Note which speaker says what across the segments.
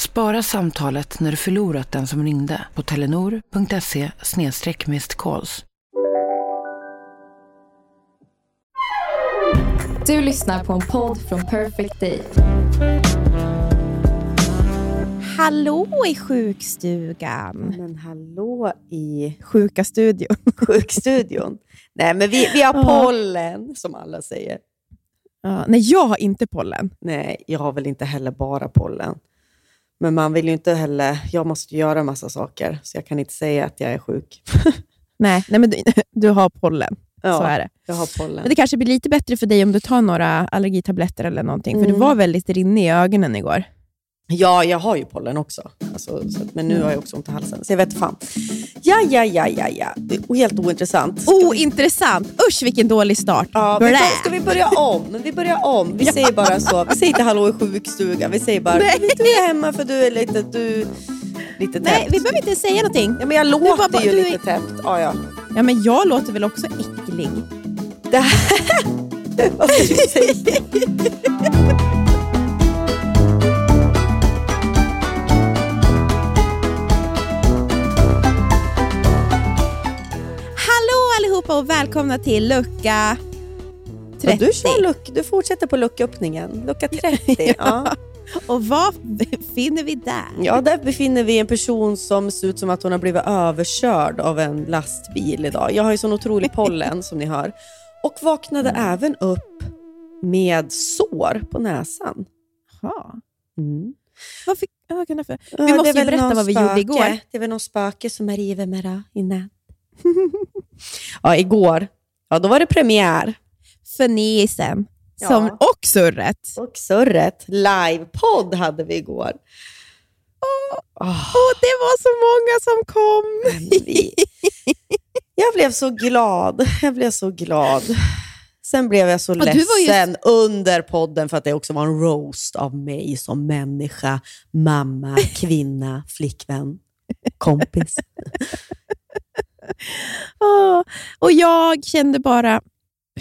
Speaker 1: Spara samtalet när du förlorat den som ringde på telenor.se calls.
Speaker 2: Du lyssnar på en podd från Perfect Day.
Speaker 3: Hallå i sjukstugan.
Speaker 4: Men hallå i
Speaker 3: Sjuka studion.
Speaker 4: sjukstudion. Nej, men vi, vi har pollen, som alla säger.
Speaker 3: Ja, nej, jag har inte pollen.
Speaker 4: Nej, jag har väl inte heller bara pollen. Men man vill ju inte heller... Jag måste göra massa saker, så jag kan inte säga att jag är sjuk.
Speaker 3: Nej, nej men du, du har pollen.
Speaker 4: Ja,
Speaker 3: Så är det.
Speaker 4: Jag har pollen.
Speaker 3: Men det kanske blir lite bättre för dig om du tar några allergitabletter eller någonting. För
Speaker 4: Mm.
Speaker 3: du var väldigt rinnig i ögonen igår.
Speaker 4: Ja, jag har ju pollen också. Alltså, så men nu har jag också ont i halsen, så jag vet fan. Ja, ja, ja, ja, ja. Och helt ointressant.
Speaker 3: Oh, intressant! Usch, vilken dålig start.
Speaker 4: Ja, vet du, ska vi börja om? Vi börjar om. Vi säger bara så. Vi säger inte hallå i sjukstugan. Vi säger bara
Speaker 3: Nej.
Speaker 4: du är hemma för du är lite, du, lite täppt.
Speaker 3: Nej, vi behöver inte säga någonting.
Speaker 4: Ja, men jag låter
Speaker 3: bara-
Speaker 4: ju
Speaker 3: du är-
Speaker 4: lite täppt. Ja, ja.
Speaker 3: Ja, men jag låter väl också äcklig?
Speaker 4: Det här... Vad ska du säga?
Speaker 3: allihopa och välkomna till lucka 30.
Speaker 4: Ja, du, kör luck, du fortsätter på lucköppningen. Lucka 30. ja.
Speaker 3: Och vad finner vi där?
Speaker 4: ja, där befinner vi en person som ser ut som att hon har blivit överkörd av en lastbil idag. Jag har ju sån otrolig pollen som ni hör. Och vaknade även upp med sår på näsan.
Speaker 3: Jaha.
Speaker 4: Mm.
Speaker 3: Vad fick, vad kan för?
Speaker 4: Ja,
Speaker 3: Vi måste ju berätta vad vi
Speaker 4: spöke.
Speaker 3: gjorde igår.
Speaker 4: Det är väl någon spöke som är river med det i natt. ja, igår. Ja, då var det premiär.
Speaker 3: Fenisen.
Speaker 4: Ja.
Speaker 3: Som, och surret.
Speaker 4: Och surret. Livepodd hade vi igår. Åh,
Speaker 3: Och det var så många som kom.
Speaker 4: Jag blev så glad. Jag blev så glad. Sen blev jag så
Speaker 3: var ju-
Speaker 4: ledsen under podden för att det också var en roast av mig som människa, mamma, kvinna, flickvän, kompis.
Speaker 3: Åh, och jag kände bara,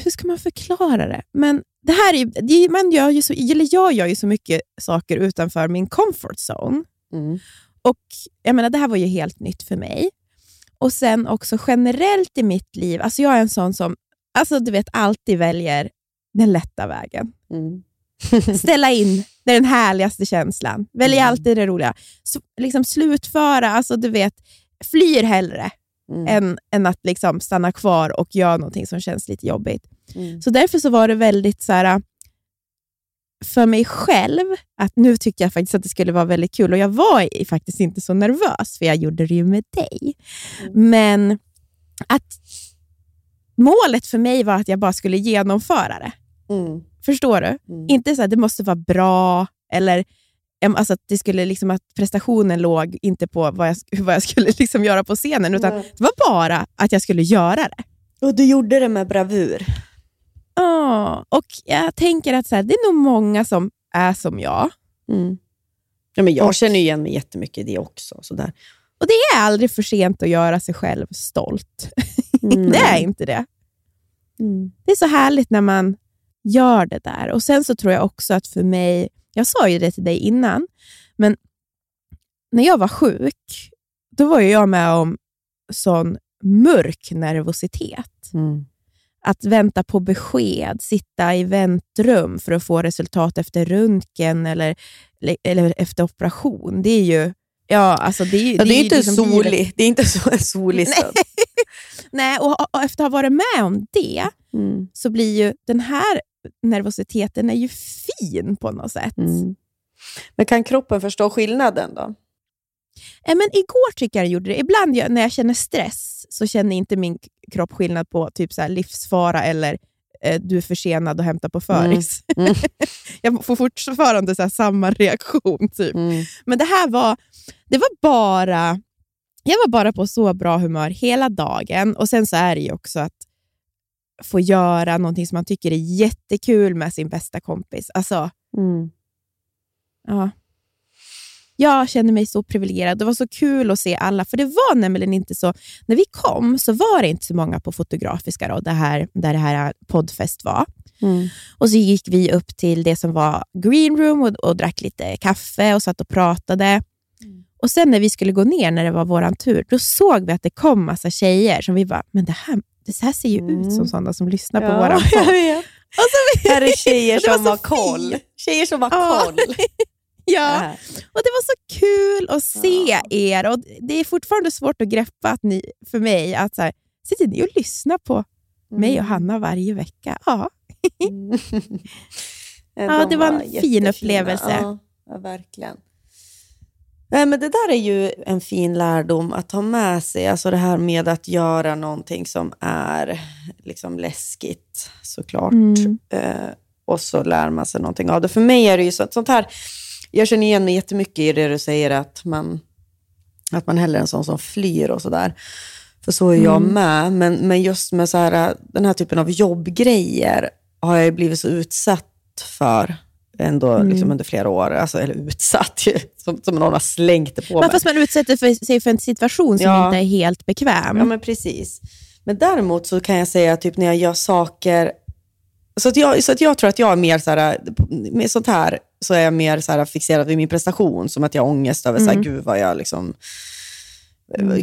Speaker 3: hur ska man förklara det? Men det här är, man gör ju så, eller jag gör ju så mycket saker utanför min comfort zone.
Speaker 4: Mm.
Speaker 3: Och jag menar, Det här var ju helt nytt för mig. Och sen också generellt i mitt liv, alltså jag är en sån som alltså du vet, alltid väljer den lätta vägen.
Speaker 4: Mm.
Speaker 3: Ställa in, det är den härligaste känslan. Väljer
Speaker 4: Mm.
Speaker 3: alltid det roliga. Så, liksom slutföra, alltså du vet, flyr hellre
Speaker 4: Mm.
Speaker 3: än, än att liksom stanna kvar och göra någonting som känns lite jobbigt.
Speaker 4: Mm.
Speaker 3: Så därför så var det väldigt så här, för mig själv, att nu tyckte jag faktiskt att det skulle vara väldigt kul. Och jag var faktiskt inte så nervös, för jag gjorde det ju med dig. Men att målet för mig var att jag bara skulle genomföra det.
Speaker 4: Mm.
Speaker 3: Förstår du?
Speaker 4: Mm.
Speaker 3: Inte så att det måste vara bra, eller alltså att, det skulle liksom, att prestationen låg inte på vad jag, vad jag skulle liksom göra på scenen, utan
Speaker 4: Nej.
Speaker 3: det var bara att jag skulle göra det.
Speaker 4: Och du gjorde det med bravur.
Speaker 3: Ja, och jag tänker att så här, det är nog många som är som jag.
Speaker 4: Mm. Ja, men jag
Speaker 3: Och-
Speaker 4: känner igen mig jättemycket i det också. Sådär.
Speaker 3: Och det är aldrig för sent att göra sig själv stolt. det är inte det.
Speaker 4: Mm.
Speaker 3: Det är så härligt när man gör det där. Och Sen så tror jag också att för mig, jag sa ju det till dig innan, men när jag var sjuk, då var jag med om sån mörk nervositet.
Speaker 4: Mm.
Speaker 3: Att vänta på besked, sitta i väntrum för att få resultat efter röntgen eller, eller efter operation. Det är ju... Ja, alltså det är,
Speaker 4: Ja, det är
Speaker 3: ju
Speaker 4: inte
Speaker 3: liksom
Speaker 4: solig. Det är inte så en solig stund.
Speaker 3: Nej, och, och efter att ha varit med om det,
Speaker 4: Mm.
Speaker 3: så blir ju den här nervositeten är ju fin på något sätt.
Speaker 4: Mm. Men kan kroppen förstå skillnaden då?
Speaker 3: Eh, Men igår tycker jag den gjorde det. Ibland jag, när jag känner stress så känner inte min kropp skillnad på typ så livsfara eller eh, du är försenad och hämtar på föris.
Speaker 4: Mm.
Speaker 3: jag får fortfarande så här samma reaktion. Typ.
Speaker 4: Mm.
Speaker 3: Men det här var, det var bara jag var bara på så bra humör hela dagen. Och Sen så är det ju också att få göra någonting som man tycker är jättekul med sin bästa kompis. Alltså,
Speaker 4: Mm.
Speaker 3: ja. Jag känner mig så privilegierad. Det var så kul att se alla, för det var nämligen inte så... När vi kom så var det inte så många på Fotografiska, då, det här, där det här poddfest var.
Speaker 4: Mm.
Speaker 3: Och så gick vi upp till det som var green room och, och drack lite kaffe och satt och pratade. Och sen när vi skulle gå ner, när det var vår tur, då såg vi att det kom massa tjejer som vi bara, men det här, det här ser ju ut
Speaker 4: Mm.
Speaker 3: som sådana som lyssnar på
Speaker 4: Ja,
Speaker 3: våran
Speaker 4: jag
Speaker 3: podd. så vi,
Speaker 4: Här är tjejer
Speaker 3: var
Speaker 4: som
Speaker 3: så
Speaker 4: har koll. Tjejer som har
Speaker 3: Ja.
Speaker 4: koll.
Speaker 3: ja, och det var så kul att se
Speaker 4: Ja.
Speaker 3: er. Och Det är fortfarande svårt att greppa att ni, för mig, att så här, sitter ni och lyssnar på mig och Hanna varje vecka? Ja.
Speaker 4: Mm.
Speaker 3: Ja, det var en fin
Speaker 4: jättefina.
Speaker 3: upplevelse.
Speaker 4: Ja, verkligen. Nej, men det där är ju en fin lärdom att ha med sig. Alltså det här med att göra någonting som är liksom läskigt såklart.
Speaker 3: Mm.
Speaker 4: Eh, och så lär man sig någonting av det. För mig är det ju så, sånt här, jag känner igen mig jättemycket i det du säger att man, att man hellre är en sån som flyr och sådär. För så är jag
Speaker 3: Mm.
Speaker 4: med. Men, men just med så här, den här typen av jobbgrejer har jag ju blivit så utsatt för ändå
Speaker 3: Mm.
Speaker 4: liksom under flera år. Alltså, eller utsatt, som, som någon har slängt det på mig.
Speaker 3: Men fast man utsätter för, sig för en situation som
Speaker 4: Ja.
Speaker 3: inte är helt bekväm.
Speaker 4: Ja, men precis. Men däremot så kan jag säga typ när jag gör saker... Så att jag, så att jag tror att jag är mer så här, med sånt här, så är jag mer så här fixerad vid min prestation. Som att jag har ångest över, så här,
Speaker 3: Mm.
Speaker 4: gud vad jag liksom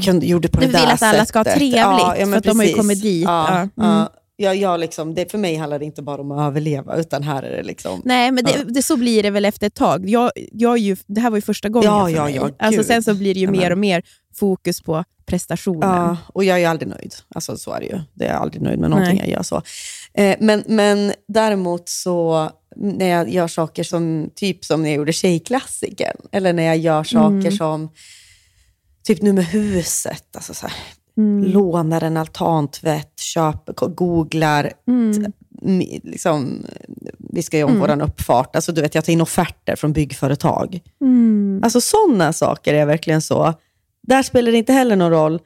Speaker 4: kan, gjorde på
Speaker 3: Du
Speaker 4: det där
Speaker 3: vill att alla ska ha
Speaker 4: sättet.
Speaker 3: trevligt,
Speaker 4: men
Speaker 3: för att de har ju kommit dit.
Speaker 4: Ja,
Speaker 3: Ja, mm.
Speaker 4: Ja. Jag, jag liksom, det, för mig handlar det inte bara om att överleva, utan här är det liksom...
Speaker 3: Nej, men det,
Speaker 4: Ja.
Speaker 3: det, så blir det väl efter ett tag. Jag, jag ju, det här var ju första gången
Speaker 4: Ja,
Speaker 3: för
Speaker 4: ja,
Speaker 3: mig.
Speaker 4: ja,
Speaker 3: alltså, sen så blir det ju
Speaker 4: Amen.
Speaker 3: mer och mer fokus på prestationen.
Speaker 4: Ja, och jag är aldrig nöjd. Alltså så är det ju. Det är jag aldrig nöjd med någonting
Speaker 3: Nej.
Speaker 4: jag gör så. Eh, men, men däremot så, när jag gör saker som, typ som när jag gjorde Tjejklassikern, eller när jag gör saker
Speaker 3: Mm.
Speaker 4: som, typ nu med huset, alltså så här,
Speaker 3: Mm.
Speaker 4: lånar en altantvätt, köper, googlar,
Speaker 3: Mm.
Speaker 4: liksom, vi ska göra om
Speaker 3: Mm.
Speaker 4: våran uppfart. Alltså du vet, jag tar in offerter från byggföretag.
Speaker 3: Mm.
Speaker 4: Alltså sådana saker är verkligen så. Där spelar det inte heller någon roll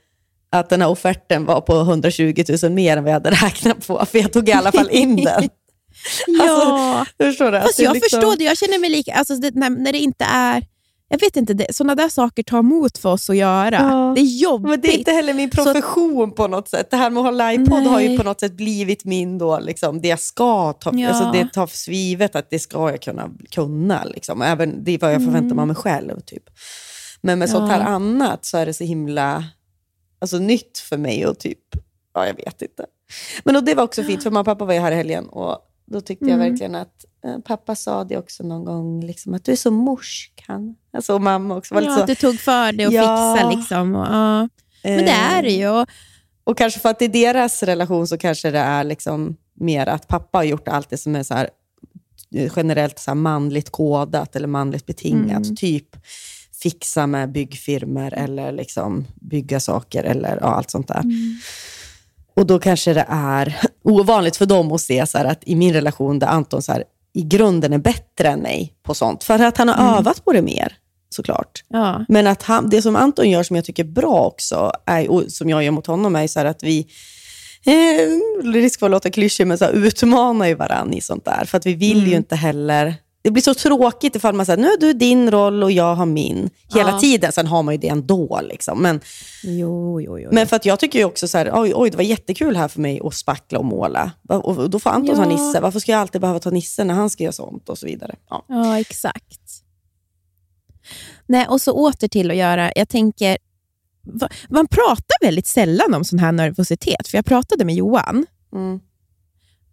Speaker 4: att den här offerten var på 120 000 mer än vad jag hade räknat på, för jag tog i alla fall in den.
Speaker 3: Ja,
Speaker 4: Förstår du?
Speaker 3: Fast
Speaker 4: är
Speaker 3: jag
Speaker 4: liksom-
Speaker 3: förstår det. Jag känner mig lika... Alltså, det, när, när det inte är... Jag vet inte, det, sådana där saker tar emot för oss att göra.
Speaker 4: Ja.
Speaker 3: Det är jobbigt.
Speaker 4: Men det är inte heller min
Speaker 3: Så-
Speaker 4: profession på något sätt. Det här med att hålla iPod har ju på något sätt blivit min då, liksom, det jag ska ta,
Speaker 3: Ja.
Speaker 4: alltså det tar för svivet att det ska jag kunna. kunna liksom. Även det är vad jag förväntar mig av mig själv. Typ. Men med sånt här
Speaker 3: Mm. Ja.
Speaker 4: annat så är det så himla alltså, nytt för mig och typ, ja jag vet inte. Men och det var också fint, för mamma och pappa var ju här i helgen och då tyckte jag
Speaker 3: Mm.
Speaker 4: verkligen att eh, pappa sa det också någon gång, liksom, att du är så morsk han. Alltså, och mamma också var lite
Speaker 3: Ja,
Speaker 4: så,
Speaker 3: att du tog för dig och
Speaker 4: Ja.
Speaker 3: fixa. Liksom, och, ja. Men det är det ju. Och,
Speaker 4: Och kanske för att i deras relation så kanske det är liksom mer att pappa har gjort allt det som är så här, eh, generellt så manligt kodat eller manligt betingat.
Speaker 3: Mm.
Speaker 4: Typ fixa med byggfirmor eller liksom bygga saker eller ja, allt sånt där.
Speaker 3: Mm.
Speaker 4: Och då kanske det är ovanligt för dem att se så att i min relation där Anton så här, i grunden är bättre än mig på sånt. För att han har
Speaker 3: Mm.
Speaker 4: övat på det mer, såklart.
Speaker 3: ja.
Speaker 4: Men att han, det som Anton gör som jag tycker är bra också, är, och som jag gör mot honom, är så här att vi, eh, risk för att låta klyschig, men så här, utmanar ju varandra i sånt där. För att vi vill
Speaker 3: Mm.
Speaker 4: ju inte heller... Det blir så tråkigt ifall man säger nu har du din roll och jag har min. Hela
Speaker 3: Ja.
Speaker 4: tiden. Sen har man ju det ändå. Liksom. Men,
Speaker 3: Jo, jo, jo.
Speaker 4: men för att jag tycker ju också så här, oj, oj, det var jättekul här för mig att spackla och måla. Och då får Anton ta
Speaker 3: Ja.
Speaker 4: Nisse. Varför ska jag alltid behöva ta Nisse när han ska göra sånt? Och så vidare. Ja.
Speaker 3: Ja, exakt. Nej, och så åter till att göra, jag tänker, man pratar väldigt sällan om sån här nervositet, för jag pratade med Johan
Speaker 4: Mm.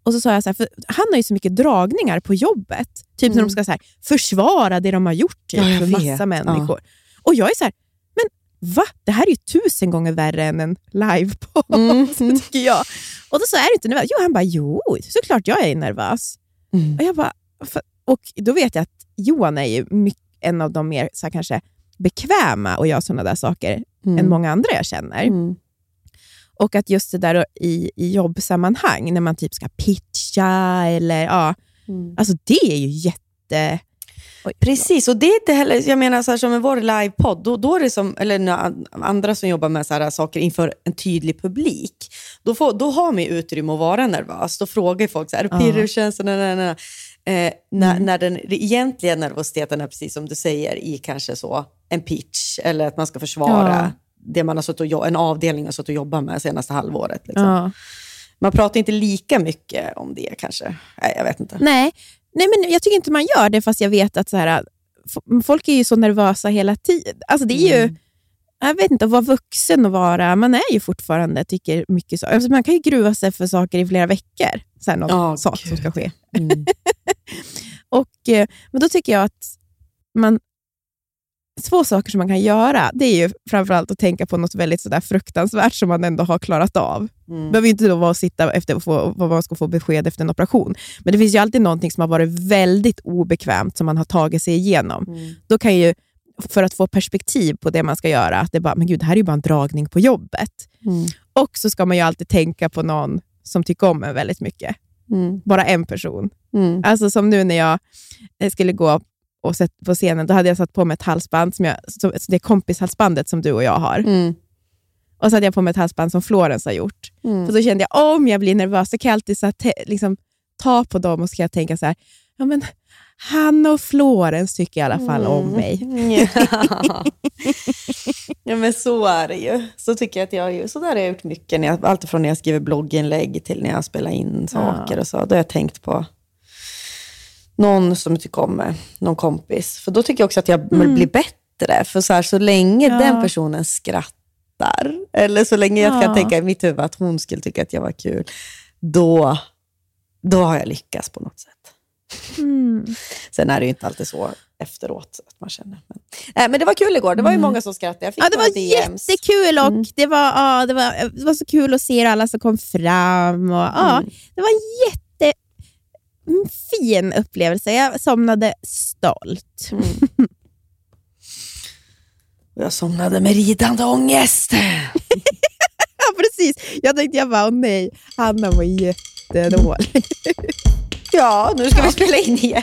Speaker 3: Och så sa jag så här, för han har ju så mycket dragningar på jobbet, typ när
Speaker 4: Mm.
Speaker 3: de ska så här, försvara det de har gjort typ,
Speaker 4: Ja,
Speaker 3: för massa människor. Och jag är så här, men va? Det här är ju tusen gånger värre än en livepodd,
Speaker 4: Mm.
Speaker 3: tycker jag. Och då så är det inte nervös. Jo, han bara, jo, såklart jag är nervös.
Speaker 4: Mm.
Speaker 3: Och, jag bara, och då vet jag att Johan är ju mycket, en av de mer så här, kanske bekväma att göra sådana där saker
Speaker 4: Mm.
Speaker 3: än många andra jag känner.
Speaker 4: Mm.
Speaker 3: Och att just det där i, i jobbsammanhang, när man typ ska pitcha eller ja,
Speaker 4: Mm.
Speaker 3: alltså det är ju jätte... Oj,
Speaker 4: Precis, och det är inte heller, jag menar så här, som med vår livepodd, då, då är det som, eller andra som jobbar med så här saker inför en tydlig publik, då, får, då har man ju utrymme att vara nervös. Då frågar folk, så här, är det pirr, hur känns det? Nej, nej, nej. Eh, när, när den egentliga nervositeten är precis som du säger i kanske så en pitch, eller att man ska försvara
Speaker 3: Ja.
Speaker 4: Det man har suttit och, en avdelning har suttit och jobbat med senaste halvåret. Liksom.
Speaker 3: Ja.
Speaker 4: Man pratar inte lika mycket om det kanske. Nej, jag vet inte.
Speaker 3: Nej. Nej, men jag tycker inte man gör det, fast jag vet att så här, folk är ju så nervösa hela tiden. Alltså, det är ju, jag vet inte, att vara vuxen och vara, man är ju fortfarande, tycker mycket så. Alltså, man kan ju gruva sig för saker i flera veckor, så här, någon
Speaker 4: Ja,
Speaker 3: sak som
Speaker 4: gud.
Speaker 3: ska ske.
Speaker 4: Mm.
Speaker 3: Och, eh, men då tycker jag att man, två saker som man kan göra, det är ju framförallt att tänka på något väldigt sådär fruktansvärt som man ändå har klarat av.
Speaker 4: Mm.
Speaker 3: Det behöver inte då vara att sitta efter och få, vad man ska få besked efter en operation. Men det finns ju alltid någonting som har varit väldigt obekvämt som man har tagit sig igenom.
Speaker 4: Mm.
Speaker 3: Då kan ju, för att få perspektiv på det man ska göra, att det, bara, men gud, det här är ju bara en dragning på jobbet.
Speaker 4: Mm.
Speaker 3: Och så ska man ju alltid tänka på någon som tycker om en väldigt mycket.
Speaker 4: Mm.
Speaker 3: Bara en person.
Speaker 4: Mm.
Speaker 3: Alltså som nu när jag eh, skulle gå och sett på scenen, då hade jag satt på mig ett halsband, som jag, som, det kompishalsbandet som du och jag har.
Speaker 4: Mm.
Speaker 3: Och så hade jag på mig ett halsband som Florence har gjort.
Speaker 4: Mm.
Speaker 3: För då kände jag, om jag blir nervös, så kan jag alltid så liksom, ta på dem och så kan jag tänka så här, ja men Hanna och Florence tycker i alla fall om mig.
Speaker 4: Ja. ja, men så är det ju. Så tycker jag att jag ju, så där har jag gjort mycket. När jag, allt från när jag skriver blogginlägg till när jag spelar in saker och så. Då har jag tänkt på någon som jag tycker om mig, någon kompis. För då tycker jag också att jag blir bättre. För så, här, så länge
Speaker 3: Ja.
Speaker 4: den personen skrattar, eller så länge jag
Speaker 3: Ja.
Speaker 4: kan tänka i mitt huvud att hon skulle tycka att jag var kul, då, då har jag lyckats på något sätt.
Speaker 3: Mm.
Speaker 4: Sen är det ju inte alltid så efteråt att man känner. Men, nej, men det var kul igår. Det var ju många som skrattade. Jag fick
Speaker 3: Ja, det var
Speaker 4: DMs.
Speaker 3: jättekul och
Speaker 4: Mm.
Speaker 3: det, var, ja, det, var, det var så kul att se alla som kom fram. Och, ja,
Speaker 4: Mm.
Speaker 3: Det var en jättefin upplevelse. Jag somnade stolt.
Speaker 4: Och jag somnade med ridande ångest.
Speaker 3: Ja, precis. Jag tänkte, jag bara, åh nej, Hanna var jättedålig.
Speaker 4: Ja, nu ska vi spela in igen.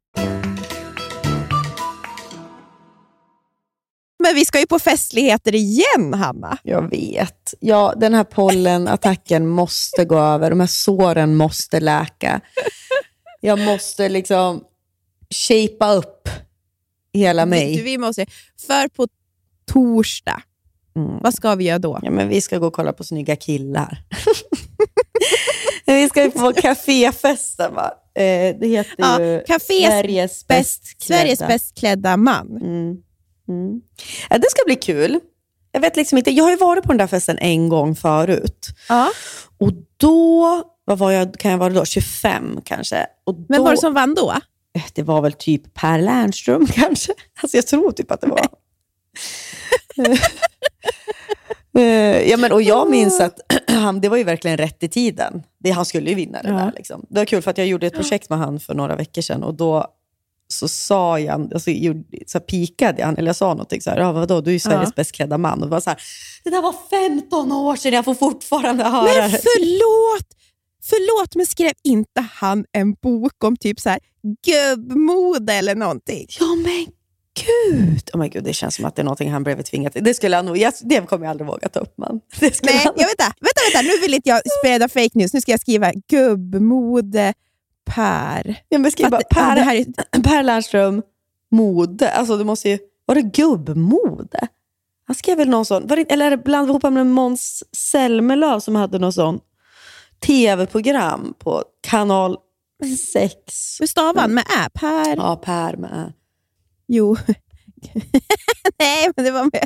Speaker 3: Men vi ska ju på festligheter igen, Hanna.
Speaker 4: Jag vet. Ja, den här pollenattacken måste gå över. De här såren måste läka. Jag måste liksom shapea upp hela
Speaker 3: Du,
Speaker 4: mig.
Speaker 3: vi måste, för på torsdag,
Speaker 4: Mm.
Speaker 3: vad ska vi göra då?
Speaker 4: Ja, men vi ska gå och kolla på snygga killar. vi ska ju på kaféfesten va? Eh, det heter
Speaker 3: Ja,
Speaker 4: ju Sveriges bäst
Speaker 3: Sveriges bäst klädda man.
Speaker 4: Mm. Mm. Ja, det ska bli kul. Jag vet liksom inte, jag har ju varit på den där festen en gång förut.
Speaker 3: Ja.
Speaker 4: Och då, vad var jag, kan jag vara då? 25 kanske. Och
Speaker 3: Men
Speaker 4: då,
Speaker 3: var det som vann då?
Speaker 4: Eh, Det var väl typ Per Lernström kanske. Alltså jag tror typ att det var. Eh, ja, men, och jag minns att han, det var ju verkligen rätt i tiden. Det, han skulle ju vinna det
Speaker 3: Ja.
Speaker 4: där. Liksom. Det var kul för att jag gjorde ett projekt med han för några veckor sedan och då så sa jag, alltså, gjorde, så pikade jag, eller jag sa någonting så här, ja, vadå, du är ju Sveriges
Speaker 3: Ja.
Speaker 4: bäst klädda man. Och det var så här, det där var 15 år sedan, jag får fortfarande höra
Speaker 3: Men
Speaker 4: det.
Speaker 3: förlåt! Förlåt, men skrev inte han en bok om typ så här gubbmode eller någonting?
Speaker 4: Ja men gud! Oh my gud, det känns som att det är någonting han blev tvingad till. Det skulle han nog, jag, det kommer jag aldrig våga ta upp man. Det skulle
Speaker 3: Nej,
Speaker 4: han,
Speaker 3: jag vänta, vänta, vänta, nu vill inte jag sprida fake news. Nu ska jag skriva gubbmode Per.
Speaker 4: jag beskriver bara,
Speaker 3: ja,
Speaker 4: per,
Speaker 3: det här är,
Speaker 4: per Lernström, mode. Alltså det måste ju, var det gubbmode? Han skrev väl någon sån, var det, eller är det bland ihop med Måns Zelmerlöw som hade någon sån tv-program på kanal 6.
Speaker 3: hur stavar han med ä? Per?
Speaker 4: Ja, Per med Ä.
Speaker 3: Jo. Nej, men det var med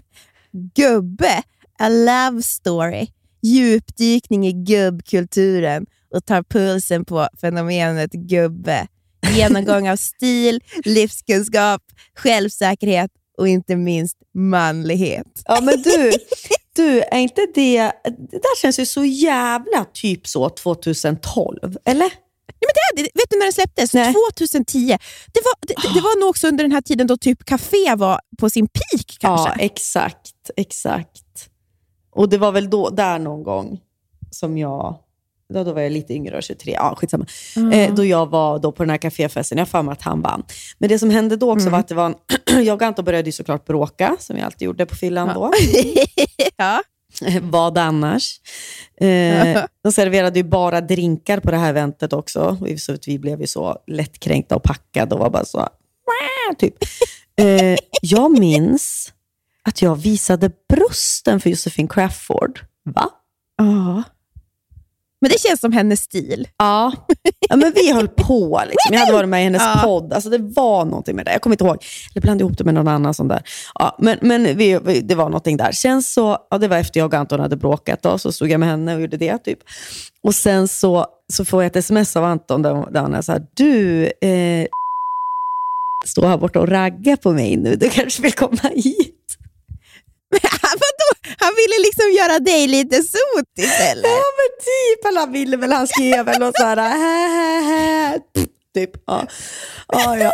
Speaker 3: gubbe. A love story. Djupdykning i gubbkulturen och tar pulsen på fenomenet gubbe. Genomgång av stil, livskunskap, självsäkerhet och inte minst manlighet.
Speaker 4: Ja, men du, du, är inte det... Det där känns ju så jävla typ så 2012, eller?
Speaker 3: Ja, men det, vet du när den släpptes?
Speaker 4: Nej.
Speaker 3: 2010. Det var, det, det var nog också under den här tiden då typ café var på sin peak kanske.
Speaker 4: Ja, exakt. Exakt. Och det var väl då, där någon gång som jag... Då, då var jag lite yngre, 23. Ja, skitsamma. Eh, då jag var då på den här kaféfesten. Jag har att han vann. Men det som hände då också var att det var en, jag och Anton började ju såklart bråka, som vi alltid gjorde på fyllan då.
Speaker 3: ja.
Speaker 4: Vad annars? Eh, de serverade ju bara drinkar på det här eventet också. Så att vi blev ju så lättkränkta och packade och var bara så... Typ. Eh, jag minns att jag visade brösten för Josefin Crafoord. Va?
Speaker 3: Ja. Men det känns som hennes stil.
Speaker 4: Ja. ja, men vi höll på. Liksom. Jag hade varit med i hennes
Speaker 3: Ja.
Speaker 4: podd. Alltså, det var någonting med det. Jag kommer inte ihåg. Eller blandade ihop det med någon annan sån där. Ja, men men vi, vi, det var någonting där. Sen så, ja, det var efter jag och Anton hade bråkat. Då, så stod jag med henne och gjorde det. typ. Och Sen så, så får jag ett sms av Anton där, där han är så här, du, eh, står här borta och raggar på mig nu. Du kanske vill komma hit?
Speaker 3: Vadå? Han ville liksom göra dig lite sotis eller?
Speaker 4: Ja, men typ. Eller han ville väl, han skrev väl något så här, hä, hä, hä. Typ. Ja. Ja, ja.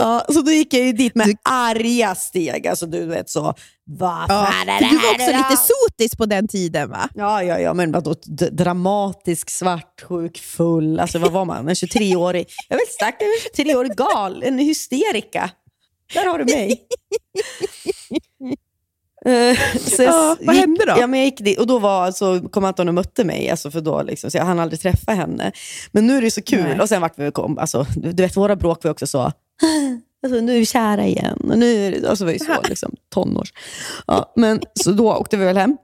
Speaker 4: Ja, så då gick jag ju dit med arga steg. Alltså du vet så, vad fan är det
Speaker 3: För du var
Speaker 4: här
Speaker 3: också
Speaker 4: då?
Speaker 3: lite sotis på den tiden va?
Speaker 4: Ja, ja, ja, men vadå, dramatisk, svartsjuk, full. Alltså vad var man? En 23-årig, jag vet inte, en 23-årig gal, en hysterika. Där har du mig. Eh, så
Speaker 3: Ja, vad
Speaker 4: gick-
Speaker 3: hände då?
Speaker 4: Ja, men jag gick dit, och då var, alltså, kom Anton och mötte mig, alltså, för då, liksom, så jag hann aldrig träffa henne. Men nu är det så kul.
Speaker 3: Nej.
Speaker 4: Och sen vart vi kom, alltså, du vet, våra bråk var också så, Alltså, nu är vi kära igen. Och nu är det, alltså, var ju så, liksom, tonårs. Ja, men, så då åkte vi väl hem.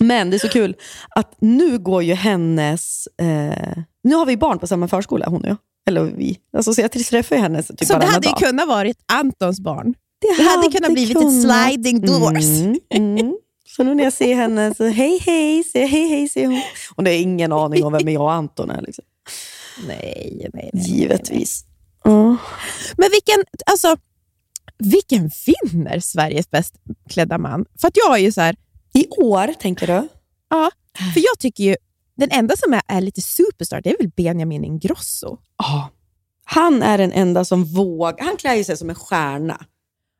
Speaker 4: Men det är så kul att nu går ju hennes... Eh, nu har vi barn på samma förskola, hon och jag. Eller vi. Alltså, så jag träffar ju henne typ
Speaker 3: Så det hade ju
Speaker 4: dag.
Speaker 3: kunnat varit Antons barn. Det hade kunnat blivit ett sliding doors.
Speaker 4: Mm, mm. Så nu när jag ser henne så hej hej, säger hej hej, säger hon. Hon har ingen aning om vem jag och Anton är. Liksom.
Speaker 3: Nej, nej, nej.
Speaker 4: Givetvis. Ja.
Speaker 3: Men vilken, alltså, vilken vinner Sveriges bäst klädda man? För att jag är ju så här,
Speaker 4: I år, tänker du?
Speaker 3: ja, för jag tycker ju den enda som är, är lite superstar, det är väl Benjamin Ingrosso.
Speaker 4: Ja. Han är den enda som vågar. Han klär sig som en stjärna.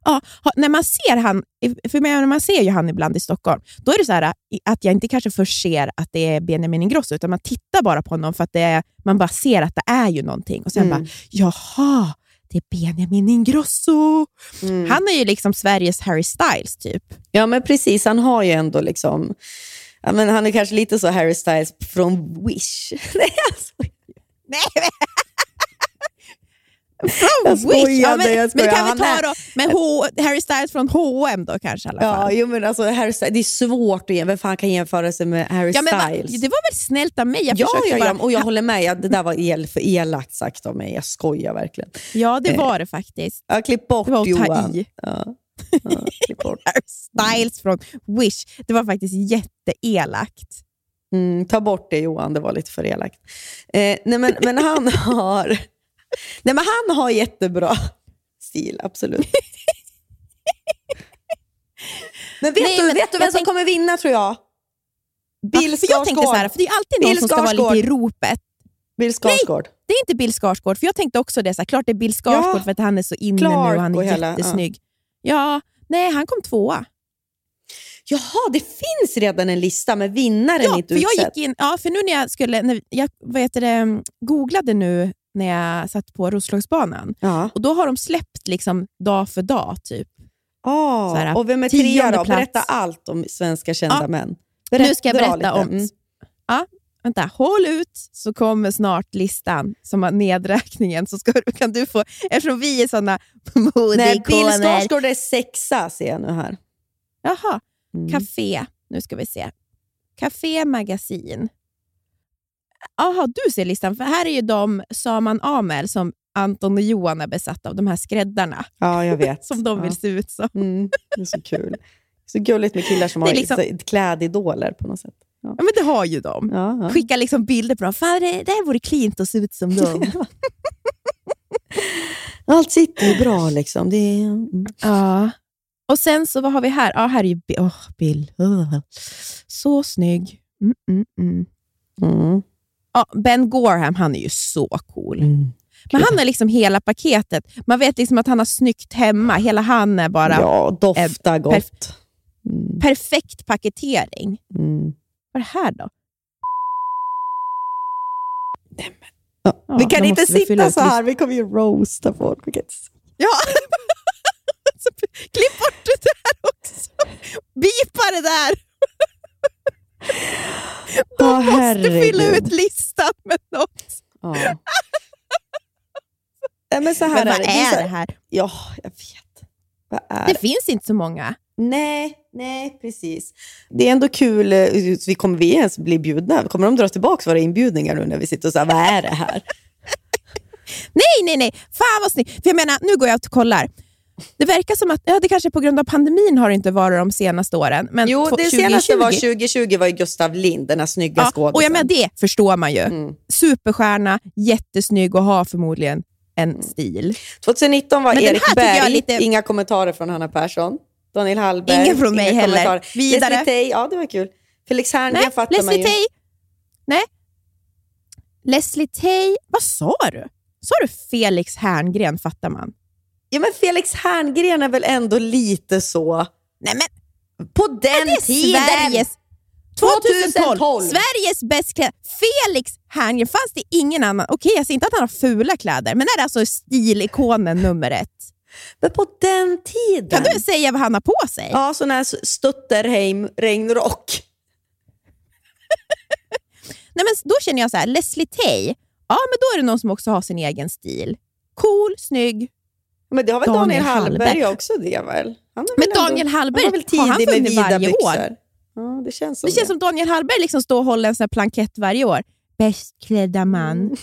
Speaker 3: Ja, när man ser han, för menar, man ser ju han ibland i Stockholm, då är det så här att jag inte kanske först ser att det är Benjamin Ingrosso, utan man tittar bara på honom för att är, man bara ser att det är ju någonting. Och sen
Speaker 4: Mm.
Speaker 3: bara, jaha, det är Benjamin Ingrosso.
Speaker 4: Mm.
Speaker 3: Han är ju liksom Sveriges Harry Styles typ.
Speaker 4: Ja, men precis. Han har ju ändå liksom... Ja, men han är kanske lite så Harry Styles från Wish. Nej, alltså.
Speaker 3: Nej. Från
Speaker 4: Jag
Speaker 3: Wish! Ja, men,
Speaker 4: jag skojar.
Speaker 3: det kan vi
Speaker 4: Han
Speaker 3: ta
Speaker 4: är-
Speaker 3: då. Men H, Harry Styles från H&M då kanske i alla
Speaker 4: Ja,
Speaker 3: fall.
Speaker 4: jo, men alltså, Harry Styles, det är svårt att jämföra. Vem fan kan jämföra sig med Harry
Speaker 3: Ja, men
Speaker 4: Styles?
Speaker 3: det var väl snällt av mig? Jag
Speaker 4: ja, ja,
Speaker 3: bara...
Speaker 4: ja, och jag håller med. Ja, det där var el, för elakt sagt av mig. Jag skojar verkligen.
Speaker 3: Ja, det var det faktiskt.
Speaker 4: Ja, klipp bort
Speaker 3: Det var
Speaker 4: Johan.
Speaker 3: i.
Speaker 4: Ja. Ja, klipp bort.
Speaker 3: Harry Styles från Wish. Det var faktiskt jätteelakt.
Speaker 4: Mm, ta bort det Johan, det var lite för elakt. Eh, nej, men, men han har nej, men han har jättebra stil, absolut. men vet
Speaker 3: Nej,
Speaker 4: du,
Speaker 3: men
Speaker 4: vet du vem som
Speaker 3: tänk-
Speaker 4: kommer vinna tror jag? Bill
Speaker 3: Ja, för jag tänkte så här, för det är alltid någon
Speaker 4: Bill
Speaker 3: som ska vara lite i
Speaker 4: Skarsgård.
Speaker 3: ropet.
Speaker 4: Bill Skarsgård.
Speaker 3: Det är inte Bill Skarsgård, för jag tänkte också det. Så här, klart det är Bill Skarsgård
Speaker 4: Ja.
Speaker 3: för att han är så inne nu och han är
Speaker 4: och hela-
Speaker 3: jättesnygg. Ja. nej, han kom tvåa.
Speaker 4: Jaha, det finns redan en lista med vinnaren
Speaker 3: Ja,
Speaker 4: inte
Speaker 3: för jag
Speaker 4: utsedd.
Speaker 3: gick in, ja, för nu när jag skulle, när jag vad heter det, googlade nu när jag satt på Roslagsbanan,
Speaker 4: Ja.
Speaker 3: och då har de släppt liksom dag för dag. typ. Så här,
Speaker 4: och vem är trea då?
Speaker 3: plats.
Speaker 4: Berätta allt om svenska kända
Speaker 3: Ja.
Speaker 4: män.
Speaker 3: nu ska jag berätta om...
Speaker 4: Mm.
Speaker 3: Ja, vänta, håll ut så kommer snart listan som har nedräkningen. Så ska, kan du få, eftersom vi är såna
Speaker 4: Nej, Bill. Skarsgård är sexa ser jag nu här.
Speaker 3: Jaha,
Speaker 4: Mm.
Speaker 3: Café. Nu ska vi se. Café Magasin. Jaha, du ser listan. För här är ju de Saman Amel som Anton och Johan är besatta av, de här skräddarna.
Speaker 4: Ja, jag vet.
Speaker 3: Som de
Speaker 4: ja.
Speaker 3: vill se ut som.
Speaker 4: Mm, det är så kul. Så gulligt med killar som har
Speaker 3: liksom-
Speaker 4: klädidoler på något sätt.
Speaker 3: Ja, men det har ju de.
Speaker 4: Ja, ja.
Speaker 3: Skickar liksom bilder på dem. Fan, det, det här vore klint att se ut som dem.
Speaker 4: Allt sitter ju bra liksom. Det är, mm.
Speaker 3: Ja. Och sen så, vad har vi här? Ja, här är ju Bi- åh, Bill. Så snygg. Mm, mm, mm. Ja, ben Gorham, han är ju så cool.
Speaker 4: Mm.
Speaker 3: Men han är liksom hela paketet. Man vet liksom att han har snyggt hemma. Hela han är bara
Speaker 4: Ja, doftar
Speaker 3: perf-
Speaker 4: gott. Mm.
Speaker 3: perfekt paketering.
Speaker 4: Mm.
Speaker 3: Vad är det här då?
Speaker 4: Ja.
Speaker 3: Ja,
Speaker 4: vi kan inte sitta så här, vi kommer ju roasta folk. Kan
Speaker 3: Ja! Klipp bort det där också. Bipa det där. De
Speaker 4: Åh,
Speaker 3: måste fylla
Speaker 4: herregud.
Speaker 3: ut listan med något.
Speaker 4: Ja. Men så här
Speaker 3: Men vad
Speaker 4: är det. är
Speaker 3: det här?
Speaker 4: Ja, jag vet. Vad är
Speaker 3: Det
Speaker 4: det?
Speaker 3: finns inte så många.
Speaker 4: Nej, nej, precis. Det är ändå kul. eh, Vi kommer vi ens bli bjudna? Kommer de dra tillbaka våra inbjudningar nu när vi sitter och säger vad är det här?
Speaker 3: Nej, nej, nej. Fan vad snyggt. För jag menar, nu går jag och kollar. Det verkar som att, ja, det kanske på grund av pandemin har det inte varit de senaste åren. Men
Speaker 4: Jo, det senaste var
Speaker 3: 2020
Speaker 4: 2020 var ju Gustav Lind, den här snygga
Speaker 3: Ja,
Speaker 4: skådisen.
Speaker 3: och jag menar, det förstår man ju.
Speaker 4: Mm.
Speaker 3: Superstjärna, jättesnygg och har förmodligen en stil.
Speaker 4: 2019 var
Speaker 3: Men
Speaker 4: Erik
Speaker 3: är
Speaker 4: Berg,
Speaker 3: lite-
Speaker 4: inga kommentarer från Hanna Persson. Daniel Hallberg,
Speaker 3: Ingen från mig
Speaker 4: inga
Speaker 3: heller.
Speaker 4: kommentarer.
Speaker 3: Vidare.
Speaker 4: Leslie Tay, ja det var kul. Felix Herngren fattar man
Speaker 3: Leslie
Speaker 4: ju.
Speaker 3: Tay. Nej. Leslie Tay. Vad sa du? Sa du Felix Herngren fattar man?
Speaker 4: Ja, men Felix Herngren är väl ändå lite så...
Speaker 3: Nej, men
Speaker 4: På den
Speaker 3: är
Speaker 4: tiden!
Speaker 3: Sveriges 2012.
Speaker 4: 2012.
Speaker 3: Sveriges bäst klädda. Felix Herngren. Fanns det ingen annan? Okej, jag säger inte att han har fula kläder, men är det alltså stilikonen nummer ett?
Speaker 4: Men på den tiden...
Speaker 3: Kan du säga vad han har på sig?
Speaker 4: Ja, sån här Stutterheim regnrock.
Speaker 3: Nej, men då känner jag så här, Leslie Tay, ja men då är det någon som också har sin egen stil. Cool, snygg.
Speaker 4: Men det har väl Daniel,
Speaker 3: Daniel
Speaker 4: Hallberg,
Speaker 3: Hallberg.
Speaker 4: också det väl? Han
Speaker 3: Men
Speaker 4: väl
Speaker 3: Daniel Hallberg,
Speaker 4: han väl
Speaker 3: har han
Speaker 4: tidig
Speaker 3: vunnit varje år?
Speaker 4: byxor? Ja, det känns som
Speaker 3: Det känns som Daniel Hallberg liksom står och håller en sån plankett varje år. Bäst klädda man.
Speaker 4: Mm.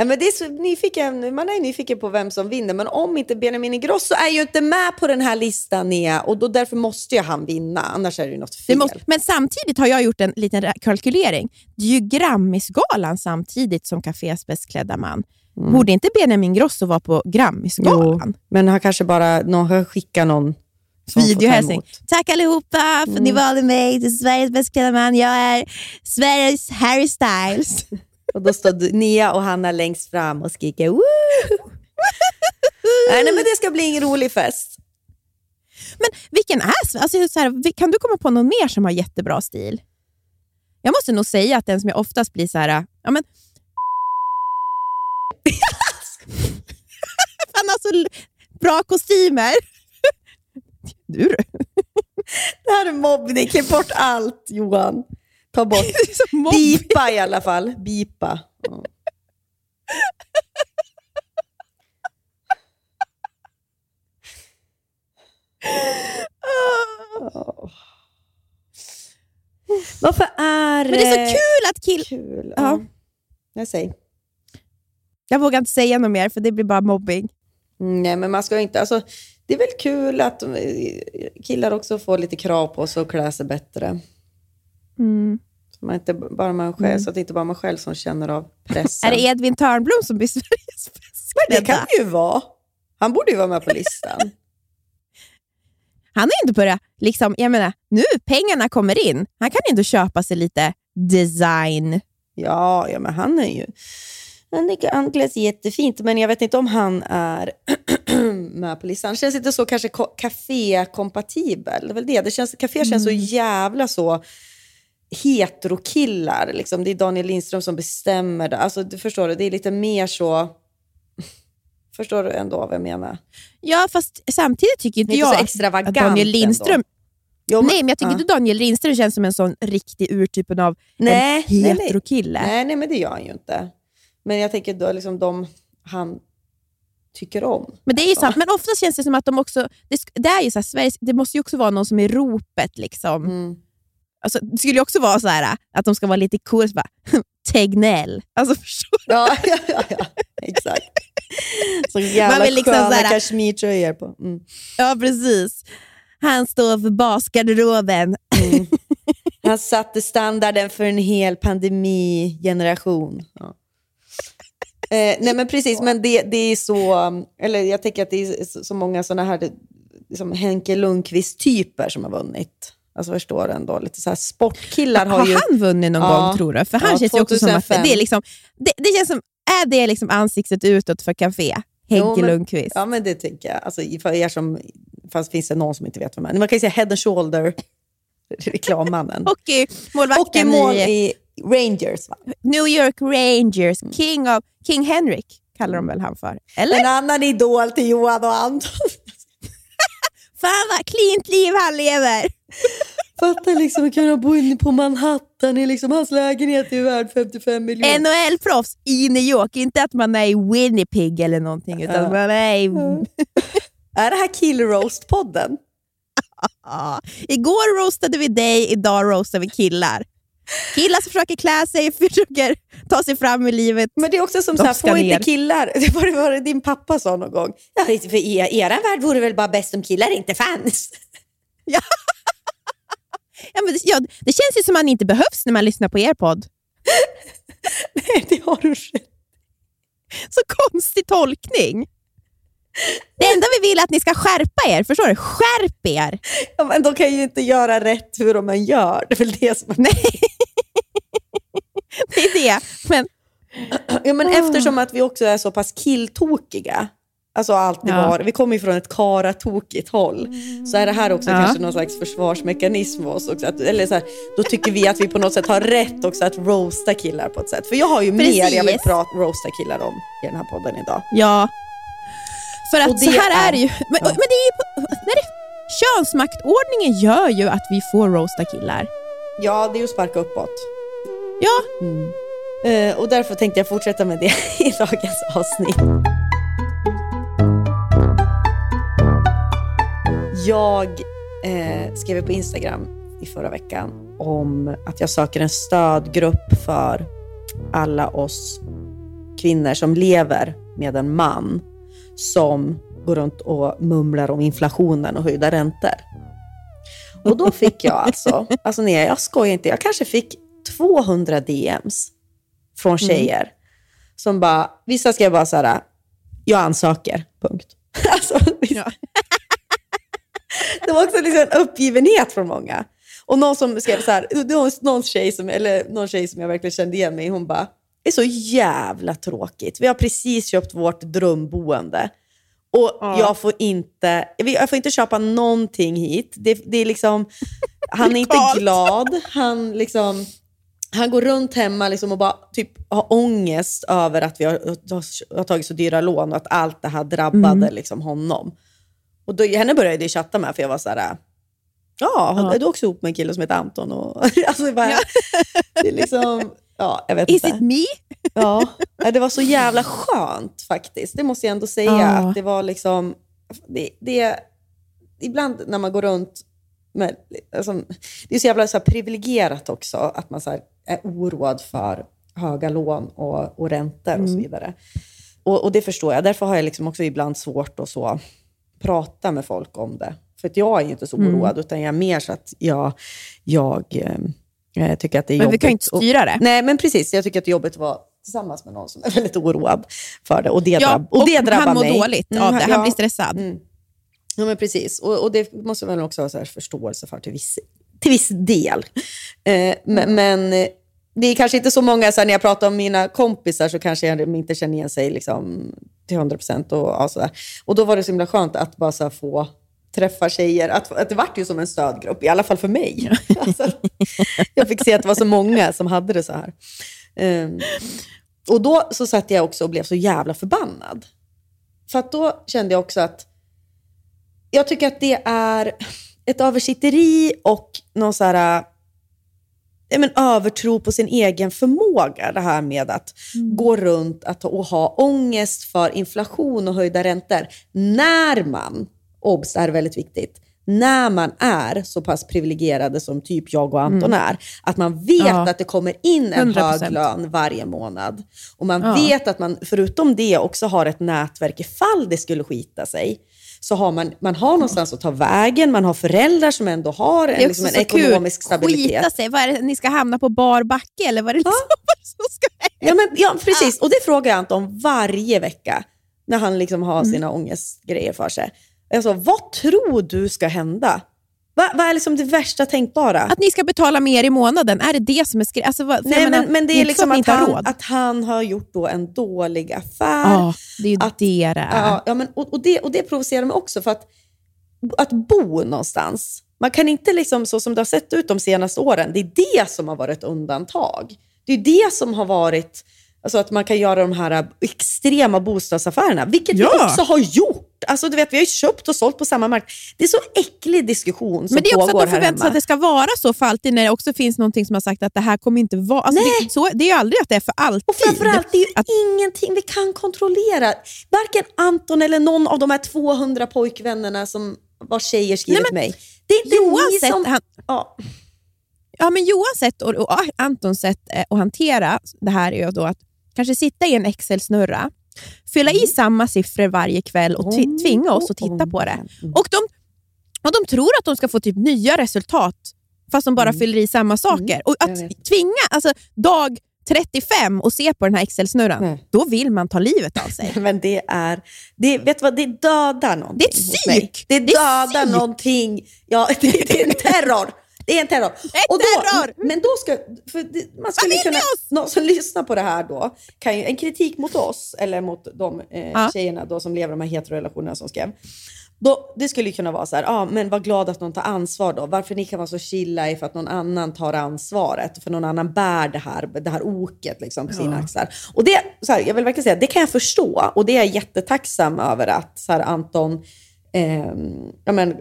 Speaker 4: Ja, men det är så nyfiken, man är nyfiken på vem som vinner, men om inte Benjamin Ingrosso är ju inte med på den här listan, Nia, och då därför måste ju han vinna, annars är det ju något fel.
Speaker 3: Det måste, men samtidigt har jag gjort en liten kalkylering. Det är ju Grammisgalan samtidigt som Cafés bäst klädda man.
Speaker 4: Mm.
Speaker 3: Borde inte Benjamin Ingrosso vara på Grammisgalan?
Speaker 4: Men han kanske bara någon skickat någon
Speaker 3: Videohälsning. Tack allihopa för att ni
Speaker 4: Mm.
Speaker 3: valde mig till Sveriges bäst klädda man. Jag är Sveriges Harry Styles.
Speaker 4: Och då står Nia och Hanna längst fram och skriker Woo! nej, nej, men det ska bli en rolig fest.
Speaker 3: Men vilken är alltså, så här, vi- Kan du komma på någon mer som har jättebra stil? Jag måste nog säga att den som jag oftast blir så här... Ja, men... Han har så bra kostymer. Du du.
Speaker 4: Det här är mobbning. Klipp bort allt, Johan. Ta bort. Bipa i alla fall. Bipa. Åh. Varför är
Speaker 3: Men det är så kul att kill...
Speaker 4: kul?
Speaker 3: Ja.
Speaker 4: Ja. Jag säger.
Speaker 3: Jag vågar inte säga något mer för det blir bara mobbing.
Speaker 4: Nej, men man ska inte... Alltså, det är väl kul att eh, killar också får lite krav på sig att klä sig bättre.
Speaker 3: Mm.
Speaker 4: Så, man inte bara man själv, så att det inte bara man själv som känner av pressen.
Speaker 3: Är det Edvin Törnblom som blir Sveriges bäst
Speaker 4: Men det kan det ju vara. Han borde ju vara med på listan.
Speaker 3: Han har inte börjat... Liksom, jag menar, nu pengarna kommer in. Han kan inte köpa sig lite design.
Speaker 4: Ja, ja men han är ju... Han, är, han klär sig jättefint, men jag vet inte om han är med på listan. Känns inte så kanske ko- café-kompatibel. Det är väl det. det känns, café känns så jävla så heterokillar. Liksom. Det är Daniel Lindström som bestämmer det. Alltså, du förstår du, det är lite mer så... Förstår du ändå vad jag menar?
Speaker 3: Ja, fast samtidigt tycker inte
Speaker 4: så
Speaker 3: jag
Speaker 4: extravagant
Speaker 3: att Daniel Lindström...
Speaker 4: ändå. Jo,
Speaker 3: nej, men jag tycker
Speaker 4: ja.
Speaker 3: inte Daniel Lindström känns som en sån riktig urtypen av
Speaker 4: Nej,
Speaker 3: en
Speaker 4: nej, nej.
Speaker 3: heterokille.
Speaker 4: Nej, nej, men det gör han ju inte. Men jag tänker då liksom de han tycker om.
Speaker 3: Men det är ju sant, men ofta känns det som att de också... Det, det, är ju så här, Sveriges, det måste ju också vara någon som är ropet. Liksom.
Speaker 4: Mm.
Speaker 3: Alltså, det skulle ju också vara så här att de ska vara lite coola. bara, Tegnell. Alltså, förstår du?
Speaker 4: Ja, ja, ja, ja. exakt. Så jävla
Speaker 3: Man vill liksom
Speaker 4: sköna kashmirtröjor på. Mm.
Speaker 3: Ja, precis. Han står för basgarderoben.
Speaker 4: Han satte standarden för en hel pandemigeneration. Ja. Eh, nej men precis, men det, det är så, um, eller jag tänker att det är så, många sådana här liksom Henke Lundqvist-typer som har vunnit. Alltså förstår du ändå, lite så här sportkillar har,
Speaker 3: Har
Speaker 4: ju...
Speaker 3: han vunnit någon
Speaker 4: Ja.
Speaker 3: gång tror du? För han
Speaker 4: Ja,
Speaker 3: känns ju också som att
Speaker 4: 2005.
Speaker 3: det är liksom, det, det känns som, är det liksom ansiktet utåt för Café? Henke
Speaker 4: Jo, men-
Speaker 3: Lundqvist.
Speaker 4: Ja, men det tycker jag. Alltså, för er som, fast finns det någon som inte vet vem han är. Man kan ju säga Head and Shoulder, reklammannen.
Speaker 3: Hockeymålvakten
Speaker 4: Hockeymål
Speaker 3: i
Speaker 4: Rangers. Va?
Speaker 3: New York Rangers, King, of, King Henrik kallar de väl han för? Eller?
Speaker 4: En annan idol till Johan och Anton.
Speaker 3: Fan vad cleant liv han lever!
Speaker 4: Fatta liksom att kunna bo inne på Manhattan i liksom hans lägenhet är värd 55 miljoner.
Speaker 3: NHL-proffs i New York, inte att man är i Winnipeg eller någonting, utan
Speaker 4: Ja.
Speaker 3: man är i...
Speaker 4: Är det här Kill Roast-podden?
Speaker 3: Ja. Igår roastade vi dig, idag roastar vi killar. Killar som försöker klä sig, försöker ta sig fram i livet.
Speaker 4: Men det är också som
Speaker 3: De
Speaker 4: så här, få
Speaker 3: ner.
Speaker 4: inte killar, det var det var det din pappa sa någon gång. Ja, för er, värld vore väl bara bäst om killar inte fanns.
Speaker 3: Ja, men det, ja, det känns ju som att man inte behövs när man lyssnar på er podd.
Speaker 4: Nej, det har du rätt
Speaker 3: Så konstig tolkning. Det enda vi vill är att ni ska skärpa er. Förstår du? Skärp er!
Speaker 4: ja, men De kan ju inte göra rätt hur de än gör. Det är väl det som
Speaker 3: Nej. Det är det. Men
Speaker 4: Ja, men eftersom att vi också är så pass killtokiga, alltså alltid
Speaker 3: Ja.
Speaker 4: var, vi kommer ju från ett karatokigt håll, så är det här också
Speaker 3: Ja.
Speaker 4: kanske någon slags försvarsmekanism för oss också. Att, eller så här, då tycker vi att vi på något sätt har rätt också att roasta killar på ett sätt. För jag har ju mer jag vill
Speaker 3: Precis.
Speaker 4: prata, roasta killar om i den här podden idag.
Speaker 3: Ja. För att så här är, det ju. Men, men det är ju när det, könsmaktordningen gör ju att vi får roasta killar.
Speaker 4: Ja, det är ju att sparka uppåt.
Speaker 3: Ja. Mm.
Speaker 4: Eh, och därför tänkte jag fortsätta med det i dagens avsnitt. Jag eh, skrev på Instagram i förra veckan om att jag söker en stödgrupp för alla oss kvinnor som lever med en man som går runt och mumlar om inflationen och höjda räntor. Och då fick jag alltså, alltså nej jag skojar inte, jag kanske fick 200 DMs från tjejer som bara, vissa skrev bara så här, jag ansöker, punkt. Alltså, vissa- det var också liksom en uppgivenhet från många. Och någon som skrev så här, någon tjej som, eller någon tjej som jag verkligen kände igen mig hon bara, det är så jävla tråkigt. Vi har precis köpt vårt drömboende. Och jag får inte jag får inte köpa någonting hit. Det, det är liksom, han är inte glad. Han, liksom, han går runt hemma liksom och bara typ har ångest över att vi har, har tagit så dyra lån och att allt det här drabbade liksom honom. Och då, henne började jag chatta med för jag var så här, ja,
Speaker 3: Ja.
Speaker 4: är du också ihop med en kille som heter Anton? Och, alltså, det, bara, det är liksom, ja, jag vet
Speaker 3: Is
Speaker 4: inte.
Speaker 3: it me?
Speaker 4: Ja, det var så jävla skönt faktiskt. Det måste jag ändå säga.
Speaker 3: Ja.
Speaker 4: Att det var liksom, det, det, ibland när man går runt med, alltså, det är så jävla så här privilegierat också att man så här, är oroad för höga lån och, och räntor och så vidare. Och, och det förstår jag. Därför har jag liksom också ibland svårt att så prata med folk om det. För jag är inte så oroad, utan jag är mer så att jag, jag eh, tycker att det är
Speaker 3: Men
Speaker 4: jobbigt.
Speaker 3: vi kan ju inte
Speaker 4: och-
Speaker 3: styra det.
Speaker 4: Nej, men precis. Jag tycker att det är jobbigt att vara tillsammans med någon som är väldigt oroad för det. Och det,
Speaker 3: Ja,
Speaker 4: drabb- och det drabbar
Speaker 3: han mår
Speaker 4: mig.
Speaker 3: dåligt
Speaker 4: Mm,
Speaker 3: av det. Han
Speaker 4: ja.
Speaker 3: blir stressad.
Speaker 4: Mm. Ja, men precis. Och, och det måste man också ha så förståelse för till viss, till viss del. Eh, men, men eh, det är kanske inte så många, så här, när jag pratar om mina kompisar så kanske jag inte känner igen sig liksom, till 100 procent. Och, ja, så där. och då var det så himla skönt att bara här, få träffa tjejer. Att, att det vart ju som en stödgrupp, i alla fall för mig. alltså, jag fick se att det var så många som hade det så här. Ehm, och då så satt jag också och blev så jävla förbannad. För då kände jag också att jag tycker att det är ett översitteri och någon så här, ja, men övertro på sin egen förmåga. Det här med att gå runt att, och ha ångest för inflation och höjda räntor. När man, obs, det här är väldigt viktigt, när man är så pass privilegierade som typ jag och Anton är, att man vet
Speaker 3: Ja.
Speaker 4: att det kommer in en
Speaker 3: 100%.
Speaker 4: hög lön varje månad. Och man
Speaker 3: Ja.
Speaker 4: vet att man förutom det också har ett nätverk ifall det skulle skita sig. Så har man, man har någonstans att ta vägen, man har föräldrar som ändå har en, liksom en
Speaker 3: kul.
Speaker 4: ekonomisk stabilitet.
Speaker 3: Skita sig. Vad är det, ni ska hamna på bar backe eller vad är det liksom, det som ska
Speaker 4: Ja, men, ja, precis. Och det frågar jag Anton varje vecka när han liksom har sina ångestgrejer för sig. Alltså, vad tror du ska hända? Va, vad är liksom det värsta tänkbara?
Speaker 3: Att ni ska betala mer i månaden, är det det som är skri- alltså,
Speaker 4: Nej,
Speaker 3: menar,
Speaker 4: men, men det är
Speaker 3: så
Speaker 4: liksom
Speaker 3: att
Speaker 4: han,
Speaker 3: råd.
Speaker 4: att han har gjort då en dålig affär.
Speaker 3: Ja, det är ju
Speaker 4: att-
Speaker 3: det det är.
Speaker 4: Ja, men, och, och, det, och det provocerar mig också för att, att bo någonstans. Man kan inte, liksom, så som det har sett ut de senaste åren, det är det som har varit undantag. Det är det som har varit, alltså att man kan göra de här extrema bostadsaffärerna, vilket vi
Speaker 3: Ja.
Speaker 4: också har gjort. Alltså, du vet, vi har ju köpt och sålt på samma marknad. Det är så äcklig diskussion som
Speaker 3: Men det är också
Speaker 4: pågår
Speaker 3: att de förväntar sig att det ska vara så för alltid när det också finns någonting som har sagt att det här kommer inte vara... Alltså det, så, det är ju aldrig att det är för alltid.
Speaker 4: Och framförallt, det är ju
Speaker 3: Att-
Speaker 4: ingenting vi kan kontrollera. Varken Anton eller någon av de här 200 pojkvännerna som var tjejer
Speaker 3: Nej, men
Speaker 4: mig. Det är inte
Speaker 3: Johan
Speaker 4: ni som...
Speaker 3: han,
Speaker 4: Ja.
Speaker 3: ja, men Johans sätt och, och Antons sätt eh, att hantera det här är ju då att kanske sitta i en Excel-snurra, fylla
Speaker 4: Mm.
Speaker 3: i samma siffror varje kväll och tvi- tvinga oss att titta på det.
Speaker 4: Mm.
Speaker 3: Och de, och de tror att de ska få typ nya resultat fast de bara fyller i samma saker. Och
Speaker 4: Mm.
Speaker 3: att tvinga, alltså dag 35 och se på den här Excel-snurran,
Speaker 4: Nej.
Speaker 3: då vill man ta livet av sig.
Speaker 4: Men det är... Det, vet du vad, det dödar någonting
Speaker 3: Det är ett psyk.
Speaker 4: Det,
Speaker 3: Det är
Speaker 4: dödar
Speaker 3: psyk.
Speaker 4: någonting. Ja, det, det är en terror. Det är en terror.
Speaker 3: är
Speaker 4: Och då,
Speaker 3: terror.
Speaker 4: Men då ska... Det, man skulle kunna, någon som lyssnar på det här då, kan ju, en kritik mot oss, eller mot de eh,
Speaker 3: Ja.
Speaker 4: tjejerna då som lever i de här heterorelationerna som skrev. Då, det skulle ju kunna vara så här, ah, men var glad att någon tar ansvar då. Varför ni kan vara så chilla är för att någon annan tar ansvaret. För någon annan bär det här, det här oket liksom på sina axlar. Och det, så här, jag vill verkligen säga, det kan jag förstå. Och det är jag jättetacksam över att så här, Anton eh, ja, men,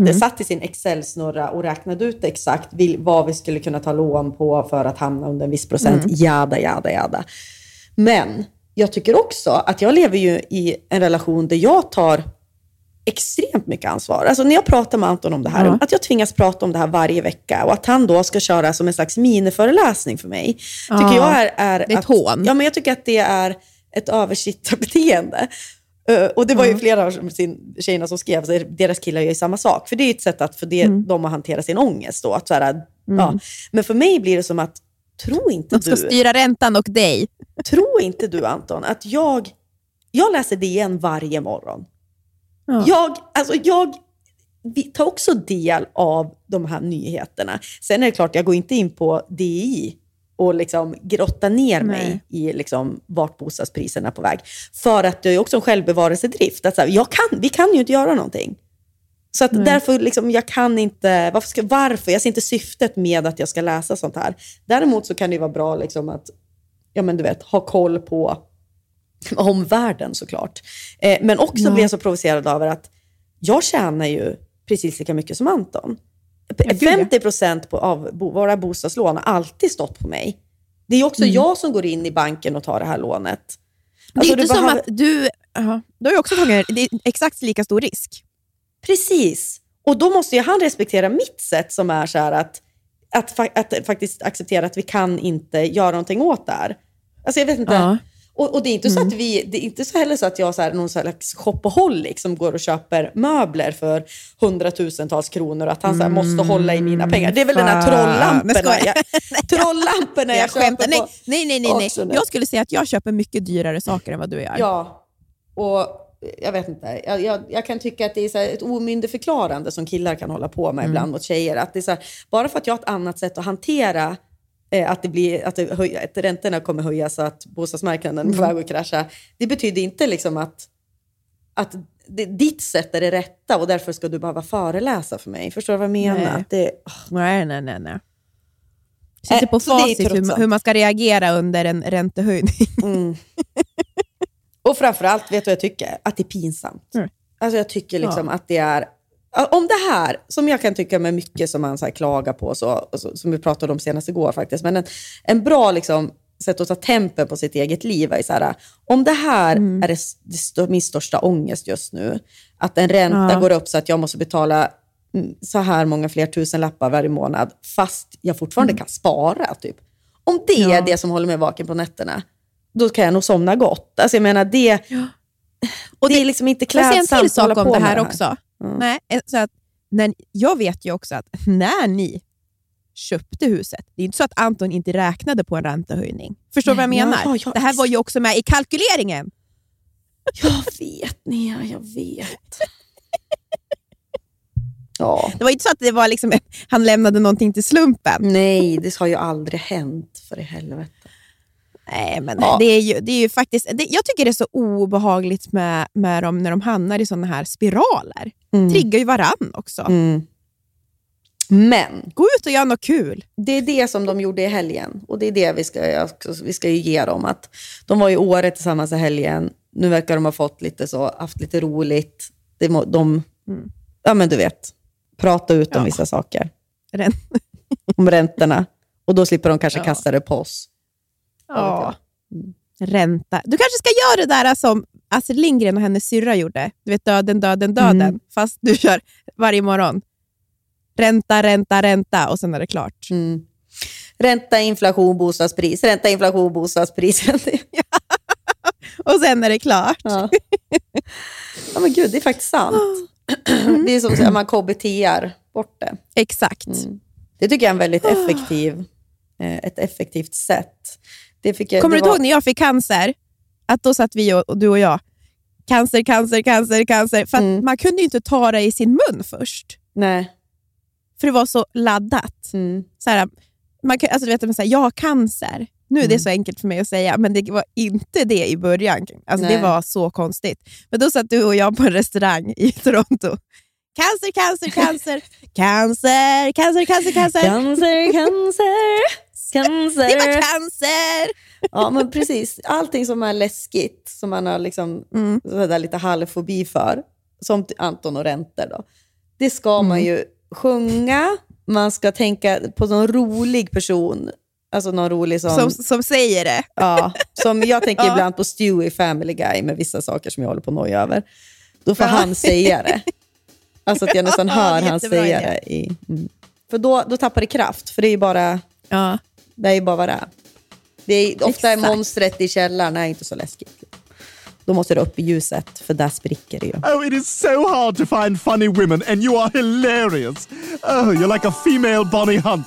Speaker 4: det satt i sin Excel-snurra och räknade ut exakt vil, vad vi skulle kunna ta lån på för att hamna under en viss procent. Jada, jada, jada. Men jag tycker också att jag lever ju i en relation där jag tar extremt mycket ansvar. Alltså när jag pratar med Anton om det här,
Speaker 3: Ja.
Speaker 4: att jag tvingas prata om det här varje vecka och att han då ska köra som en slags miniföreläsning för mig, tycker
Speaker 3: Ja.
Speaker 4: jag är, är
Speaker 3: Det är ett
Speaker 4: att,
Speaker 3: hån.
Speaker 4: Ja, men jag tycker att det är ett översittarbeteende. Uh, och det var ju flera av sin, tjejerna som skrev, så deras killar gör ju samma sak. För det är ett sätt att för det,
Speaker 3: Mm.
Speaker 4: dem att hantera sin ångest. Då, att så här, ja. Men för mig blir det som att, tro inte
Speaker 3: De ska
Speaker 4: du,
Speaker 3: styra räntan och dig.
Speaker 4: tro inte du Anton, att jag, jag läser DN varje morgon.
Speaker 3: Ja.
Speaker 4: Jag, alltså jag vi tar också del av de här nyheterna. Sen är det klart, jag går inte in på DI och liksom grottar ner mig
Speaker 3: Nej.
Speaker 4: i liksom vart bostadspriserna är på väg. För att det är också en självbevarelsedrift. Att så här, jag kan, vi kan ju inte göra någonting. Så att därför, liksom, jag kan inte, varför, ska, varför? Jag ser inte syftet med att jag ska läsa sånt här. Däremot så kan det vara bra liksom, att ja, men du vet, ha koll på omvärlden såklart. Eh, men också
Speaker 3: Ja.
Speaker 4: blir jag så provocerad över att jag tjänar ju precis lika mycket som Anton.
Speaker 3: Ja, gud, ja.
Speaker 4: 50 procent av våra bostadslån har alltid stått på mig. Det är också
Speaker 3: Mm.
Speaker 4: jag som går in i banken och tar det här lånet.
Speaker 3: Det är
Speaker 4: Alltså,
Speaker 3: inte
Speaker 4: du
Speaker 3: som
Speaker 4: behöver-
Speaker 3: att du... Aha. Du har ju också tagit det är exakt lika stor risk.
Speaker 4: Precis. Och då måste ju han respektera mitt sätt som är så att, att, att faktiskt acceptera att vi kan inte göra någonting åt det här. Alltså jag vet inte.
Speaker 3: Ja.
Speaker 4: Och, och det är inte så
Speaker 3: Mm.
Speaker 4: att vi, det är inte så heller så att jag är någon slags shopaholic som går och köper möbler för hundratusentals kronor och att han så här, måste hålla i mina pengar. Det är väl den här
Speaker 3: Mm. Fan.
Speaker 4: Trollamporna jag, trollamporna jag,
Speaker 3: Jag
Speaker 4: köper
Speaker 3: Nej, nej, nej. nej, nej. Jag skulle säga att jag köper mycket dyrare saker än vad du gör.
Speaker 4: Ja, och jag vet inte. Jag, jag, jag kan tycka att det är så ett omyndigförklarande som killar kan hålla på med ibland mot tjejer. Att det är så här, bara för att jag har ett annat sätt att hantera att, det blir, att, det höj, att räntorna kommer höjas så att bostadsmarknaden är på väg att krascha. Det betyder inte liksom att, att det, ditt sätt är det rätta och därför ska du behöva föreläsa för mig. Förstår du vad jag menar?
Speaker 3: Nej.
Speaker 4: Det,
Speaker 3: Nej, nej, nej. nej. Sitter
Speaker 4: Äh,
Speaker 3: på facit hur, hur man ska reagera under en räntehöjning.
Speaker 4: Mm. och framförallt, vet du vad jag tycker? Att det är pinsamt.
Speaker 3: Mm.
Speaker 4: Alltså jag tycker liksom att det är... Om det här, som jag kan tycka med mycket som man så klagar på, så, som vi pratade om senast igår faktiskt, men en, en bra liksom, sätt att ta tempen på sitt eget liv är så här, om det här
Speaker 3: Mm.
Speaker 4: är det, det min största ångest just nu, att en ränta
Speaker 3: Ja.
Speaker 4: går upp så att jag måste betala mm, så här många fler tusen lappar varje månad, fast jag fortfarande kan spara. Typ. Om det
Speaker 3: Mm. Ja.
Speaker 4: är det som håller mig vaken på nätterna, då kan jag nog somna gott. Alltså jag menar, det,
Speaker 3: Och
Speaker 4: det är liksom inte klädsamt att hålla på
Speaker 3: om det
Speaker 4: med
Speaker 3: här också?
Speaker 4: Mm.
Speaker 3: Nej, eh, så att, när, jag vet ju också att när ni köpte huset, det är inte så att Anton inte räknade på en räntehöjning. Förstår du vad jag menar?
Speaker 4: ja, ja,
Speaker 3: det här var ju också med i kalkyleringen.
Speaker 4: Jag vet, Nea, jag vet. Ja.
Speaker 3: Det var inte så att det var liksom, han lämnade någonting till slumpen.
Speaker 4: Nej, det har ju aldrig hänt, för i helvete.
Speaker 3: Nej, men
Speaker 4: Ja.
Speaker 3: det, är ju, det är ju faktiskt, det, jag tycker det är så obehagligt med, med dem när de hamnar i sådana här spiraler. Triggar ju varann också.
Speaker 4: Mm. Men
Speaker 3: Gå ut och gör något kul.
Speaker 4: det är det som de gjorde i helgen. Och det är det vi ska, vi ska ge dem. Att de var i Åre tillsammans i helgen. Nu verkar de ha fått lite så, haft lite roligt. Må, de, ja men du vet, prata ut om
Speaker 3: Ja.
Speaker 4: vissa saker.
Speaker 3: Rän-
Speaker 4: Om räntorna. Och då slipper de kanske
Speaker 3: Ja.
Speaker 4: kasta det på oss.
Speaker 3: Ja. Ränta. Du kanske ska göra det där som Astrid Lindgren och hennes syrra gjorde. Du vet döden, döden, döden.
Speaker 4: Mm.
Speaker 3: Fast du kör varje morgon. Ränta, ränta, ränta och sen är det klart.
Speaker 4: Mm. Ränta, inflation, bostadspris. Ränta, inflation, bostadspris.
Speaker 3: Och sen är det klart.
Speaker 4: ja. ja men gud, det är faktiskt sant. Det är som att man KBTR bort det.
Speaker 3: Exakt.
Speaker 4: Mm. Det tycker jag är en väldigt effektiv, eh, ett effektivt sätt. Det fick jag,
Speaker 3: Kommer
Speaker 4: det
Speaker 3: du
Speaker 4: var-
Speaker 3: ihåg när jag fick cancer? Att då satt vi och, och du och jag. Cancer, cancer, cancer, cancer. För
Speaker 4: Mm.
Speaker 3: man kunde ju inte ta det i sin mun först.
Speaker 4: Nej.
Speaker 3: För det var så laddat.
Speaker 4: Mm.
Speaker 3: Så här, man kan, alltså, du vet, man säger, jag har cancer. Nu är det
Speaker 4: Mm.
Speaker 3: så enkelt för mig att säga, men det var inte det i början. Alltså, det var så konstigt. Men då satt du och jag på en restaurang i Toronto. Cancer, cancer, cancer, cancer, cancer, cancer, cancer.
Speaker 4: Cancer, cancer, cancer.
Speaker 3: Det var cancer!
Speaker 4: Ja, men precis. Allting som är läskigt, som man har liksom,
Speaker 3: Mm.
Speaker 4: sådär lite halvfobi för, som Anton och räntor, då, det ska man
Speaker 3: Mm.
Speaker 4: ju sjunga, man ska tänka på någon rolig person, alltså någon rolig som...
Speaker 3: Som, som säger det.
Speaker 4: Ja, som jag tänker
Speaker 3: Ja.
Speaker 4: ibland på Stewie Family Guy med vissa saker som jag håller på att noja över. Då får
Speaker 3: Ja.
Speaker 4: han säga det. Alltså att jag nästan
Speaker 3: Ja,
Speaker 4: hör han säga det. I, mm. För då, då tappar det kraft, för det är ju bara,
Speaker 3: Ja.
Speaker 4: det är ju bara vad det är. Det är ofta är
Speaker 3: Exakt.
Speaker 4: monstret i källaren är inte så läskigt. Då måste det upp i ljuset, för där spricker det ju.
Speaker 5: Oh, it is so hard to find funny women, and you are hilarious. Oh, you're like a female Bonnie Hunt.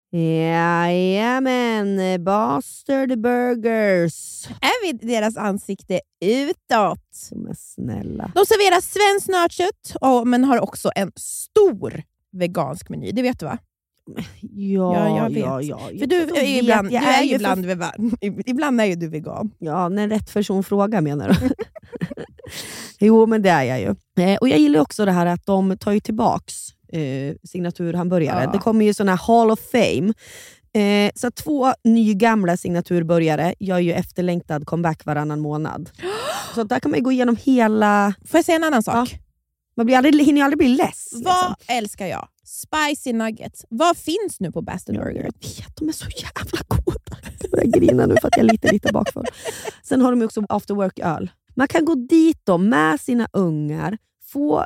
Speaker 6: Jajamän, Bastard Burgers.
Speaker 3: Är vi deras ansikte utåt?
Speaker 6: Men snälla.
Speaker 3: De serverar svenskt nötkött, och- men har också en stor vegansk meny. Det vet du va?
Speaker 6: Ja,
Speaker 3: Ja, jag vet.
Speaker 6: ja, ja.
Speaker 3: För du är
Speaker 6: vet,
Speaker 3: ibland, du är
Speaker 6: ju
Speaker 3: ju ibland, vegan. ibland är ju du vegan.
Speaker 6: Ja, när rätt person frågar menar du? jo, men det är jag ju. Eh, och Jag gillar också det här att de tar ju tillbaks eh, signaturhamburgare.
Speaker 3: Ja.
Speaker 6: Det kommer ju såna här Hall of Fame. Eh, så två nygamla signaturburgare gör ju efterlängtad comeback varannan månad. Så där kan man gå igenom hela...
Speaker 3: Får jag säga en annan sak?
Speaker 6: Man blir aldrig, hinner aldrig bli less.
Speaker 3: Vad älskar jag? Spicy nuggets. Vad finns nu på Bastard Burger?
Speaker 6: Jag vet, de är så jävla goda. Jag börjar grina nu för att jag är lite, lite bakfull. Sen har de också after work-öl. Man kan gå dit då med sina ungar, få,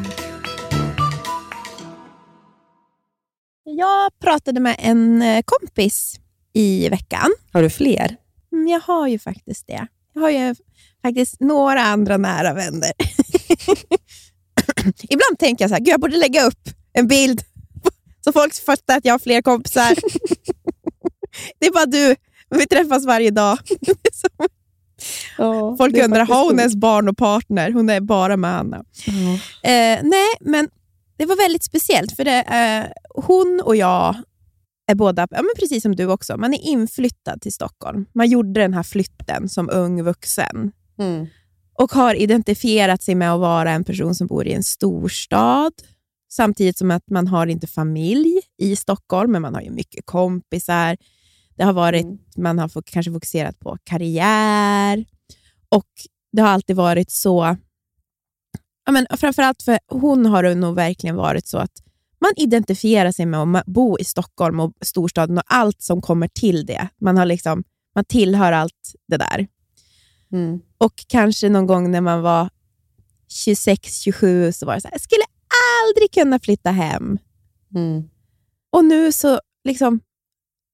Speaker 3: Jag pratade med en eh, kompis i veckan.
Speaker 4: Har du fler?
Speaker 3: Mm, Jag har ju faktiskt det. Jag har ju faktiskt några andra nära vänner. Ibland tänker jag så här, jag borde lägga upp en bild så folk fattar att jag har fler kompisar. det är bara du. Vi träffas varje dag. Så folk undrar, har hon ens barn och partner? Hon är bara med Anna. Eh, nej, men det var väldigt speciellt. För det, eh, hon och jag är båda, ja, men precis som du också, man är inflyttad till Stockholm. Man gjorde den här flytten som ung vuxen
Speaker 4: Mm.
Speaker 3: och har identifierat sig med att vara en person som bor i en storstad. Samtidigt som att man har inte familj i Stockholm, men man har ju mycket kompisar. Det har varit, Man har kanske fokuserat på karriär och det har alltid varit så... Ja, men framförallt för hon har det nog verkligen varit så att man identifierar sig med att bo i Stockholm och storstaden och allt som kommer till det. Man, har liksom, man tillhör allt det där.
Speaker 4: Mm.
Speaker 3: Och kanske någon gång när man var 26-27 så var det så här, jag skulle aldrig kunna flytta hem.
Speaker 4: Mm.
Speaker 3: Och nu så, liksom,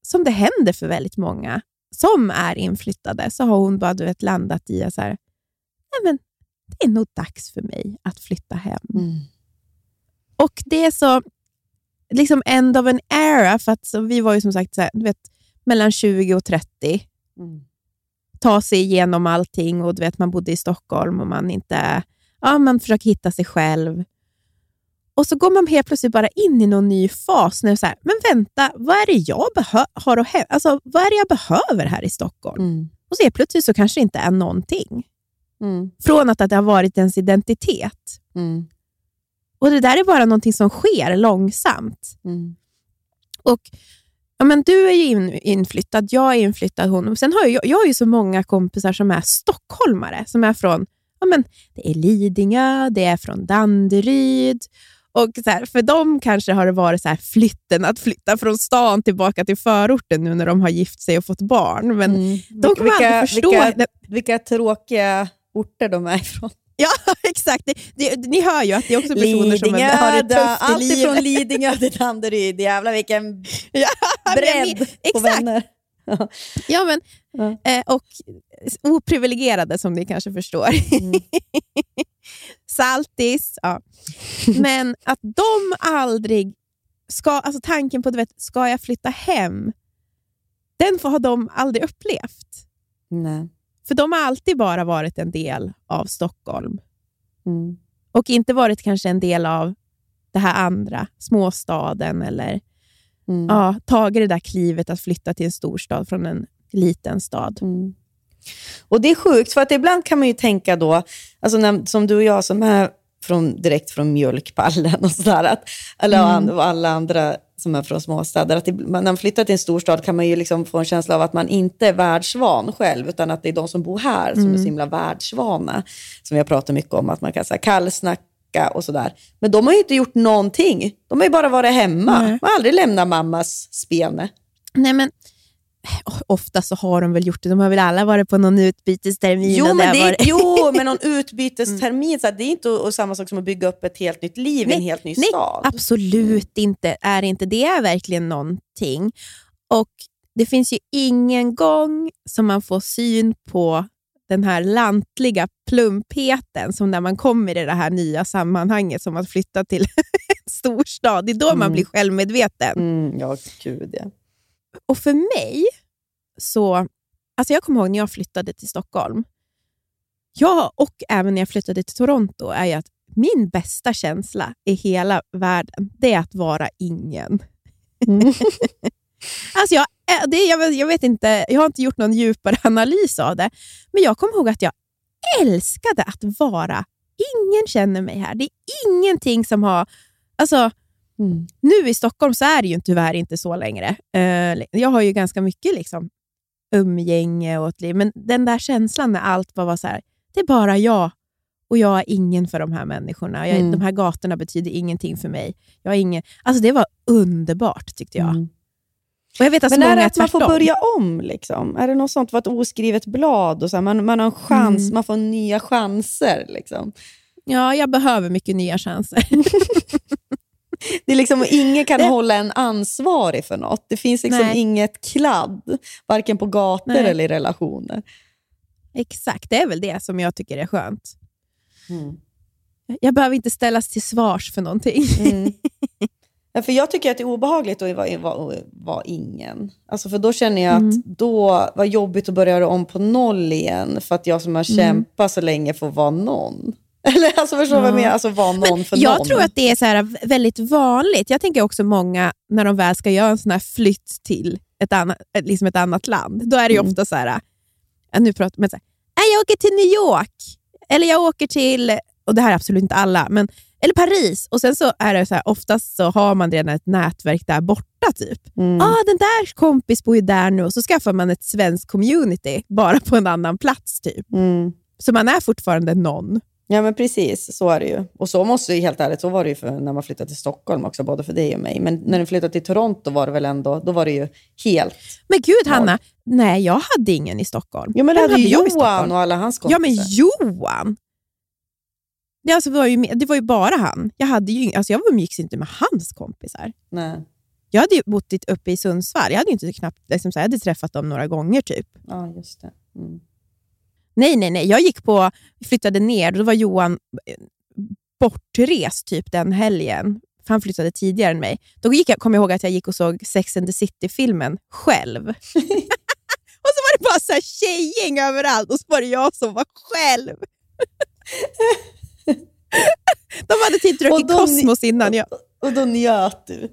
Speaker 3: som det händer för väldigt många som är inflyttade, så har hon bara du vet, landat i att så här, Nej, men det är nog dags för mig att flytta hem.
Speaker 4: Mm.
Speaker 3: Och det är så liksom end of an era, för att så, vi var ju som sagt så här, du vet, mellan 20 och 30.
Speaker 4: Mm.
Speaker 3: Ta sig igenom allting och du vet, man bodde i Stockholm och man inte... Ja, man försöker hitta sig själv. Och så går man helt plötsligt bara in i någon ny fas. När så här, men vänta, vad är det jag, har att alltså, vad är jag behöver här i Stockholm?
Speaker 4: Mm.
Speaker 3: Och så helt plötsligt så kanske det inte är någonting.
Speaker 4: Mm.
Speaker 3: Från att, att det har varit ens identitet.
Speaker 4: Mm.
Speaker 3: Och det där är bara någonting som sker långsamt.
Speaker 4: Mm.
Speaker 3: Och ja, men Du är ju in, inflyttad, jag är inflyttad. Hon. Sen har jag, jag har ju så många kompisar som är stockholmare, som är från ja, men det är Lidingö, det är från Danderyd. Och så här, för dem kanske har det varit så här flytten, att flytta från stan tillbaka till förorten nu när de har gift sig och fått barn. Men
Speaker 4: Mm.
Speaker 3: de kommer
Speaker 4: Vilka-
Speaker 3: aldrig förstå.
Speaker 4: vilka-. Vilka tråkiga orter de är ifrån.
Speaker 3: Ja, exakt. Det, det, ni hör ju att det är också personer som
Speaker 4: Lidingö,
Speaker 3: har det tufft i
Speaker 4: allt
Speaker 3: livet.
Speaker 4: ifrån Lidingö till Danderyd. Jävlar vilken
Speaker 3: Ja,
Speaker 4: bredd
Speaker 3: men-
Speaker 4: på vänner.
Speaker 3: Ja, men,
Speaker 4: Ja.
Speaker 3: eh, och oprivilegierade som ni kanske förstår.
Speaker 4: Mm.
Speaker 3: Saltis. Ja. Men att de aldrig ska, alltså tanken på, du vet, ska jag flytta hem? Den får, har de aldrig upplevt.
Speaker 4: Nej.
Speaker 3: För de har alltid bara varit en del av Stockholm
Speaker 4: Mm.
Speaker 3: och inte varit kanske en del av det här andra, småstaden eller
Speaker 4: Mm.
Speaker 3: ja, tagit det där klivet att flytta till en storstad från en liten stad.
Speaker 4: Mm. Och Det är sjukt, för att ibland kan man ju tänka då, alltså när, som du och jag som är från, direkt från mjölkpallen och sådär, att, eller
Speaker 3: Mm.
Speaker 4: och alla andra som är från småstäder, att det, när man flyttar till en storstad kan man ju liksom få en känsla av att man inte är världsvan själv, utan att det är de som bor här som är
Speaker 3: Mm.
Speaker 4: så himla världsvana. Som vi har pratat mycket om, att man kan säga kallsnacka och sådär. Men de har ju inte gjort någonting. De har ju bara varit hemma.
Speaker 3: Nej.
Speaker 4: De har aldrig lämnat mammas spene.
Speaker 3: Nej, men ofta så har de väl gjort det. De har väl alla varit på någon utbytestermin.
Speaker 4: Jo, men, det,
Speaker 3: varit-
Speaker 4: jo, men någon utbytestermin, så att det är inte och samma sak som att bygga upp ett helt nytt liv i en helt ny
Speaker 3: nej,
Speaker 4: stad.
Speaker 3: Absolut inte. Är inte. Det är verkligen någonting. Och Det finns ju ingen gång som man får syn på den här lantliga plumpheten som när man kommer i det här nya sammanhanget som att flytta till en storstad. Det är då man
Speaker 4: Mm.
Speaker 3: blir självmedveten.
Speaker 4: Mm, ja, gud ja.
Speaker 3: Och för mig, så, alltså jag kommer ihåg när jag flyttade till Stockholm, jag och även när jag flyttade till Toronto, är ju att min bästa känsla i hela världen, det är att vara ingen. alltså jag, äh, det, jag, jag vet inte, jag har inte gjort någon djupare analys av det, men jag kommer ihåg att jag älskade att vara Ingen känner mig här. Det är ingenting som har... Alltså, Nu i Stockholm så är det ju tyvärr inte så längre. Eh, jag har ju ganska mycket liksom, umgänge och ett liv, men den där känslan när allt bara var så här, det är bara jag och jag är ingen för de här människorna. Jag,
Speaker 4: Mm.
Speaker 3: De här gatorna betyder ingenting för mig. Jag är ingen, alltså det var underbart tyckte jag. Och jag vet att
Speaker 4: Men är det att man får börja om? Liksom? Är det något sånt, var ett oskrivet blad? Och så här, man, man har en chans,
Speaker 3: Mm.
Speaker 4: man får nya chanser. Liksom.
Speaker 3: Ja, jag behöver mycket nya chanser.
Speaker 4: Det är liksom, ingen kan hålla en ansvarig för något. Det finns liksom
Speaker 3: Nej.
Speaker 4: inget kladd, varken på gator
Speaker 3: Nej.
Speaker 4: eller i relationer.
Speaker 3: Exakt, det är väl det som jag tycker är skönt.
Speaker 4: Mm.
Speaker 3: Jag behöver inte ställas till svars för någonting.
Speaker 4: Mm. Ja, för jag tycker att det är obehagligt att vara, vara, vara ingen. Alltså för då känner jag
Speaker 3: Mm.
Speaker 4: att då var jobbigt att börja om på noll igen. För att jag som har
Speaker 3: Mm.
Speaker 4: kämpat så länge får vara någon. Eller alltså förstår du vad jag menar? Alltså vara någon för
Speaker 3: jag
Speaker 4: någon.
Speaker 3: tror att det är så här väldigt vanligt. Jag tänker också många, när de väl ska göra en sån här flytt till ett annat, ett- liksom ett annat land, då är det ju
Speaker 4: Mm.
Speaker 3: ofta så här, ja, nu pratar men så här, "Nej, jag åker till New York, eller jag åker till, och det här är absolut inte alla, men eller Paris. Och sen så är det så här, oftast så har man redan ett nätverk där borta. typ.
Speaker 4: Mm.
Speaker 3: ah, den där kompis bor ju där nu och så skaffar man ett svenskt community bara på en annan plats. typ.
Speaker 4: Mm.
Speaker 3: Så man är fortfarande någon.
Speaker 4: Ja, men precis. Så är det ju. Och så måste ju, helt ärligt, så var det ju för när man flyttade till Stockholm också, både för dig och mig. Men när du flyttade till Toronto var det väl ändå, då var det ju helt...
Speaker 3: Men gud
Speaker 4: Noll.
Speaker 3: Hanna, nej jag hade ingen i Stockholm.
Speaker 4: Jo, men det hade
Speaker 3: i
Speaker 4: Johan och alla hans
Speaker 3: Ja, men
Speaker 4: kompisar.
Speaker 3: Johan! Det, alltså var ju, det var ju bara han. Jag, hade ju, alltså jag umgicks inte med hans kompisar.
Speaker 4: Nej.
Speaker 3: Jag hade ju bott uppe i Sundsvall. Jag hade ju inte knappt, liksom, så här, jag hade träffat dem några gånger. typ.
Speaker 4: Ja, just det. Mm.
Speaker 3: Nej, nej, nej. Jag gick på, flyttade ner och då var Johan eh, bortrest typ den helgen. för han flyttade tidigare än mig. Då gick jag, kom jag ihåg att jag gick och såg Sex and the City-filmen själv. och så var det bara så här tjejgäng överallt och så var det jag som var själv. De hade typ druckit Cosmos innan. Jag,
Speaker 4: Och då njöt du.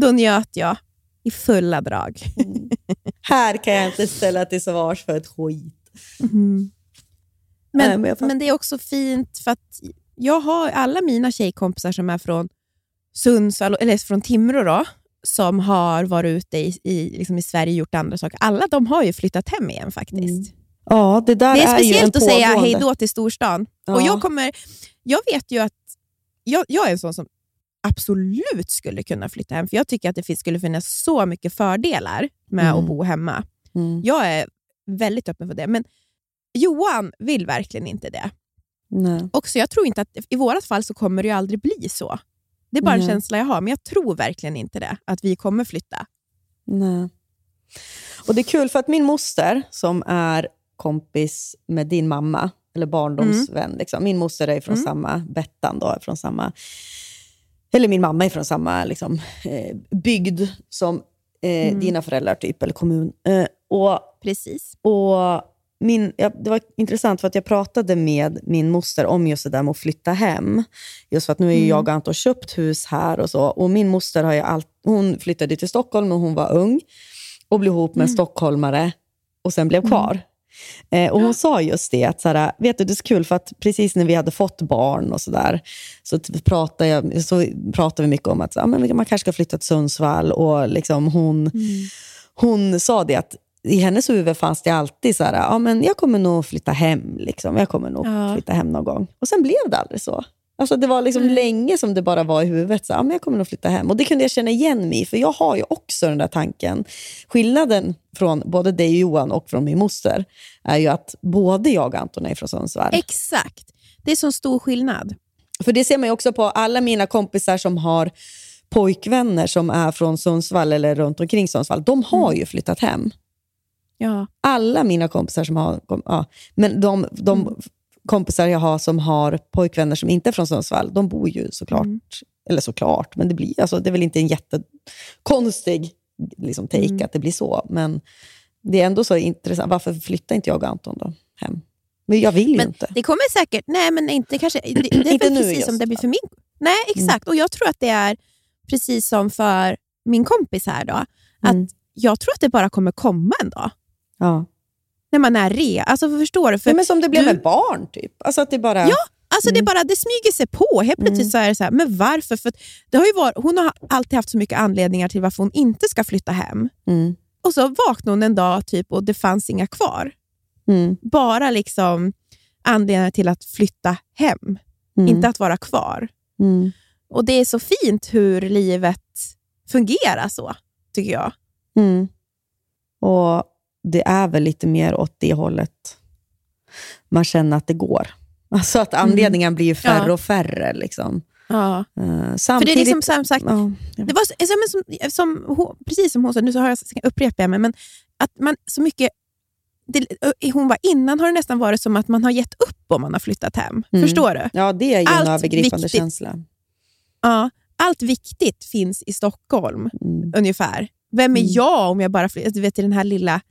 Speaker 3: då njöt jag i fulla drag.
Speaker 4: Här kan jag inte ställa till svars för ett skit.
Speaker 3: Men,
Speaker 4: Nej,
Speaker 3: men,
Speaker 4: men jag fattar.
Speaker 3: det är också fint för att jag har alla mina tjejkompisar som är från Sundsvall, eller från Timrå då, som har varit ute i, i, liksom i Sverige och gjort andra saker. Alla de har ju flyttat hem igen faktiskt.
Speaker 4: Ja, det där
Speaker 3: Det är
Speaker 4: en
Speaker 3: speciellt att säga hej då till storstan.
Speaker 4: Ja.
Speaker 3: Och jag, kommer, jag vet ju att jag, jag är en sån som absolut skulle kunna flytta hem, för jag tycker att det finns, skulle finnas så mycket fördelar med
Speaker 4: Mm.
Speaker 3: att bo hemma.
Speaker 4: Mm.
Speaker 3: Jag är väldigt öppen för det, men Johan vill verkligen inte det.
Speaker 4: Nej.
Speaker 3: Och så jag tror inte att i vårat fall så kommer det ju aldrig bli så. Det är bara en
Speaker 4: Nej.
Speaker 3: känsla jag har, men jag tror verkligen inte det, att vi kommer flytta.
Speaker 4: Nej. Och Det är kul för att min moster, som är kompis med din mamma, eller barndomsvän, liksom. min moster är från
Speaker 3: Mm.
Speaker 4: samma, Bettan då, från samma, eller min mamma är från samma liksom, eh, bygd som eh,
Speaker 3: Mm.
Speaker 4: dina föräldrar, typ, eller kommun. Eh, och
Speaker 3: Precis.
Speaker 4: och min, ja, det var intressant för att jag pratade med min moster om just det där med att flytta hem. Just för att nu är
Speaker 3: Mm.
Speaker 4: jag och Anton köpt hus här och så. Och min moster har ju all, hon flyttade till Stockholm när hon var ung och blev ihop med en
Speaker 3: Mm.
Speaker 4: stockholmare och sen blev kvar. Eh, och hon sa just det, att såhär, vet du, det är så kul för att precis när vi hade fått barn och sådär, så, pratade jag, så pratade vi mycket om att så, ja, men man kanske ska flytta till Sundsvall. Och liksom hon, hon sa det att i hennes huvud fanns det alltid så här, ja men jag kommer nog flytta hem. Liksom. Jag kommer nog
Speaker 3: Ja.
Speaker 4: flytta hem någon gång. Och sen blev det aldrig så. Alltså det var liksom länge som det bara var i huvudet. Så, ja, men jag kommer nog flytta hem. Och det kunde jag känna igen mig i, för jag har ju också den där tanken. Skillnaden från både dig och Johan och från min moster är ju att både jag och Anton är från Sundsvall.
Speaker 3: Exakt. Det är så stor skillnad.
Speaker 4: För det ser man också på alla mina kompisar som har pojkvänner som är från Sundsvall eller runt omkring Sundsvall. De har ju flyttat hem.
Speaker 3: Ja.
Speaker 4: Alla mina kompisar som har... Ja, men de, de kompisar jag har som har pojkvänner som inte är från Sundsvall, de bor ju såklart... Eller såklart, men det, blir, alltså, det är väl inte en jättekonstig liksom, take att det blir så. Men det är ändå så intressant. Varför flyttar inte jag och Anton då hem? Men jag vill ju
Speaker 3: Men
Speaker 4: inte.
Speaker 3: det kommer säkert... Nej, men inte kanske... Det, det är
Speaker 4: Inte nu
Speaker 3: precis
Speaker 4: just.
Speaker 3: som det blir för min... Nej, exakt. Och jag tror att det är precis som för min kompis här. då. Att
Speaker 4: Mm.
Speaker 3: Jag tror att det bara kommer komma en dag.
Speaker 4: Ja.
Speaker 3: När man är re. Alltså, förstår du? För
Speaker 4: Ja, men som det blev
Speaker 3: du-
Speaker 4: med barn, typ. Alltså att det bara...
Speaker 3: Ja, alltså det, är bara, det smyger sig på. Helt plötsligt så är det så här, men varför? För det har ju varit, hon har alltid haft så mycket anledningar till varför hon inte ska flytta hem.
Speaker 4: Mm.
Speaker 3: Och så vaknade hon en dag typ, och det fanns inga kvar.
Speaker 4: Mm.
Speaker 3: Bara liksom anledningar till att flytta hem,
Speaker 4: Mm.
Speaker 3: inte att vara kvar.
Speaker 4: Mm.
Speaker 3: Och Det är så fint hur livet fungerar så, tycker jag.
Speaker 4: Mm. Och det är väl lite mer åt det hållet man känner att det går. Alltså att anledningen blir ju färre
Speaker 3: Mm. Ja.
Speaker 4: och färre. Liksom.
Speaker 3: Ja.
Speaker 4: Eh,
Speaker 3: För det
Speaker 4: samtidigt...
Speaker 3: är liksom som sagt,
Speaker 4: ja.
Speaker 3: Det var som, som, hon- precis som hon sa, nu så har jag, upprepar jag mig, men att man så mycket... Det, hon var innan har det nästan varit som att man har gett upp om man har flyttat hem.
Speaker 4: Mm.
Speaker 3: Förstår du?
Speaker 4: ja, det är ju
Speaker 3: Allt
Speaker 4: en övergripande
Speaker 3: viktigt.
Speaker 4: känsla.
Speaker 3: Ja, allt viktigt finns i Stockholm,
Speaker 4: Mm.
Speaker 3: ungefär. Vem är
Speaker 4: Mm.
Speaker 3: jag om jag bara flyttar till den här lilla
Speaker 4: Mm.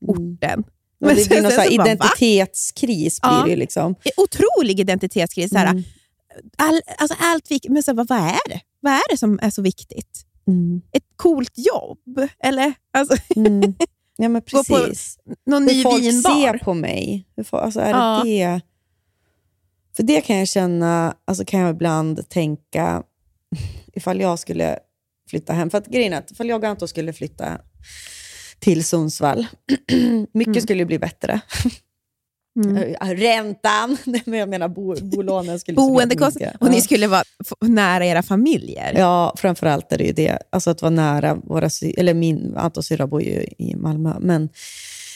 Speaker 3: Orten?
Speaker 4: Och
Speaker 3: Men
Speaker 4: det blir någon så
Speaker 3: så bara,
Speaker 4: identitetskris. Blir det liksom.
Speaker 3: Otrolig identitetskris. Så
Speaker 4: Mm.
Speaker 3: all, alltså allt viktigt, men så, här, vad, är det? Vad är det som är så viktigt?
Speaker 4: Mm.
Speaker 3: Ett coolt jobb? Eller alltså,
Speaker 4: Mm. Ja, men
Speaker 3: Gå på
Speaker 4: precis.
Speaker 3: någon ny
Speaker 4: hur folk
Speaker 3: vinbar?
Speaker 4: ser på mig. Hur folk, alltså är
Speaker 3: Ja.
Speaker 4: det det? För det kan jag känna, alltså kan jag ibland tänka, ifall jag skulle flytta hem. För att grejen är att ifall jag och Anton skulle flytta till Sundsvall, mycket
Speaker 3: Mm.
Speaker 4: skulle ju bli bättre.
Speaker 3: Mm.
Speaker 4: Eh, Räntan, men jag menar bo, bolånen skulle
Speaker 3: Boendekostnader. Och ni skulle vara nära era familjer.
Speaker 4: Ja, framförallt är det ju det. Alltså att vara nära våra eller min Antons syrra bor ju i Malmö, men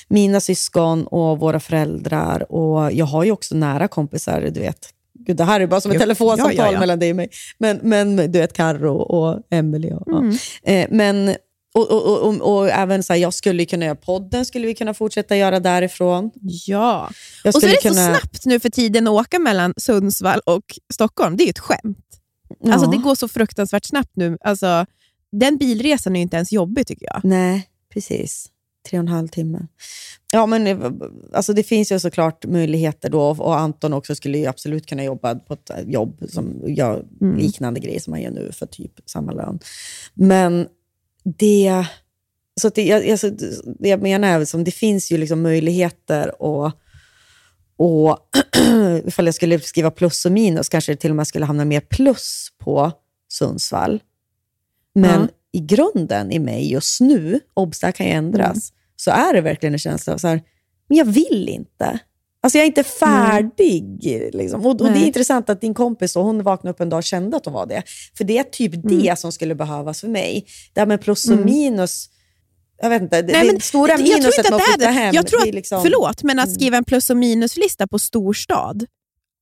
Speaker 4: mina syskon och våra föräldrar och jag har ju också nära kompisar, du vet. Gud, det här är bara som ett
Speaker 3: Jo,
Speaker 4: telefonsamtal
Speaker 3: ja, ja, ja.
Speaker 4: mellan dig och mig. Men, men du vet, Carro och Emily. Och,
Speaker 3: Mm.
Speaker 4: ja. eh, men, och, och, och, och, även så här, jag skulle kunna göra podden, skulle vi kunna fortsätta göra därifrån.
Speaker 3: Ja. Och så är det så
Speaker 4: kunna-
Speaker 3: snabbt nu för tiden att åka mellan Sundsvall och Stockholm. Det är ju ett skämt. Alltså
Speaker 4: Ja.
Speaker 3: Det går så fruktansvärt snabbt nu. Alltså, den bilresan är ju inte ens jobbig tycker jag.
Speaker 4: Nej, precis. Tre och en halv timme. Ja, men eh, alltså det finns ju såklart möjligheter då och Anton också skulle ju absolut kunna jobba på ett jobb som gör
Speaker 3: Mm.
Speaker 4: liknande grejer som han gör nu för typ samma lön. Men det... Så att det, jag, alltså, det jag menar är att det finns ju liksom möjligheter och, och ifall jag skulle skriva plus och minus kanske det till och med skulle hamna mer plus på Sundsvall. Men
Speaker 3: Ja.
Speaker 4: i grunden i mig just nu, obs, det här kan ju ändras,
Speaker 3: Mm.
Speaker 4: så är det verkligen en känsla av så här, men jag vill inte. Alltså jag är inte färdig. Liksom. Och, och Det är intressant att din kompis, och hon vaknade upp en dag och kände att hon var det. För det är typ
Speaker 3: Mm.
Speaker 4: det som skulle behövas för mig. Det här med plus och minus, jag vet inte, det,
Speaker 3: Nej,
Speaker 4: det
Speaker 3: men
Speaker 4: stora
Speaker 3: jag tror
Speaker 4: minuset
Speaker 3: inte
Speaker 4: med att
Speaker 3: att det är det.
Speaker 4: hem.
Speaker 3: Jag tror att,
Speaker 4: liksom,
Speaker 3: Förlåt, men att skriva en plus och minuslista på storstad,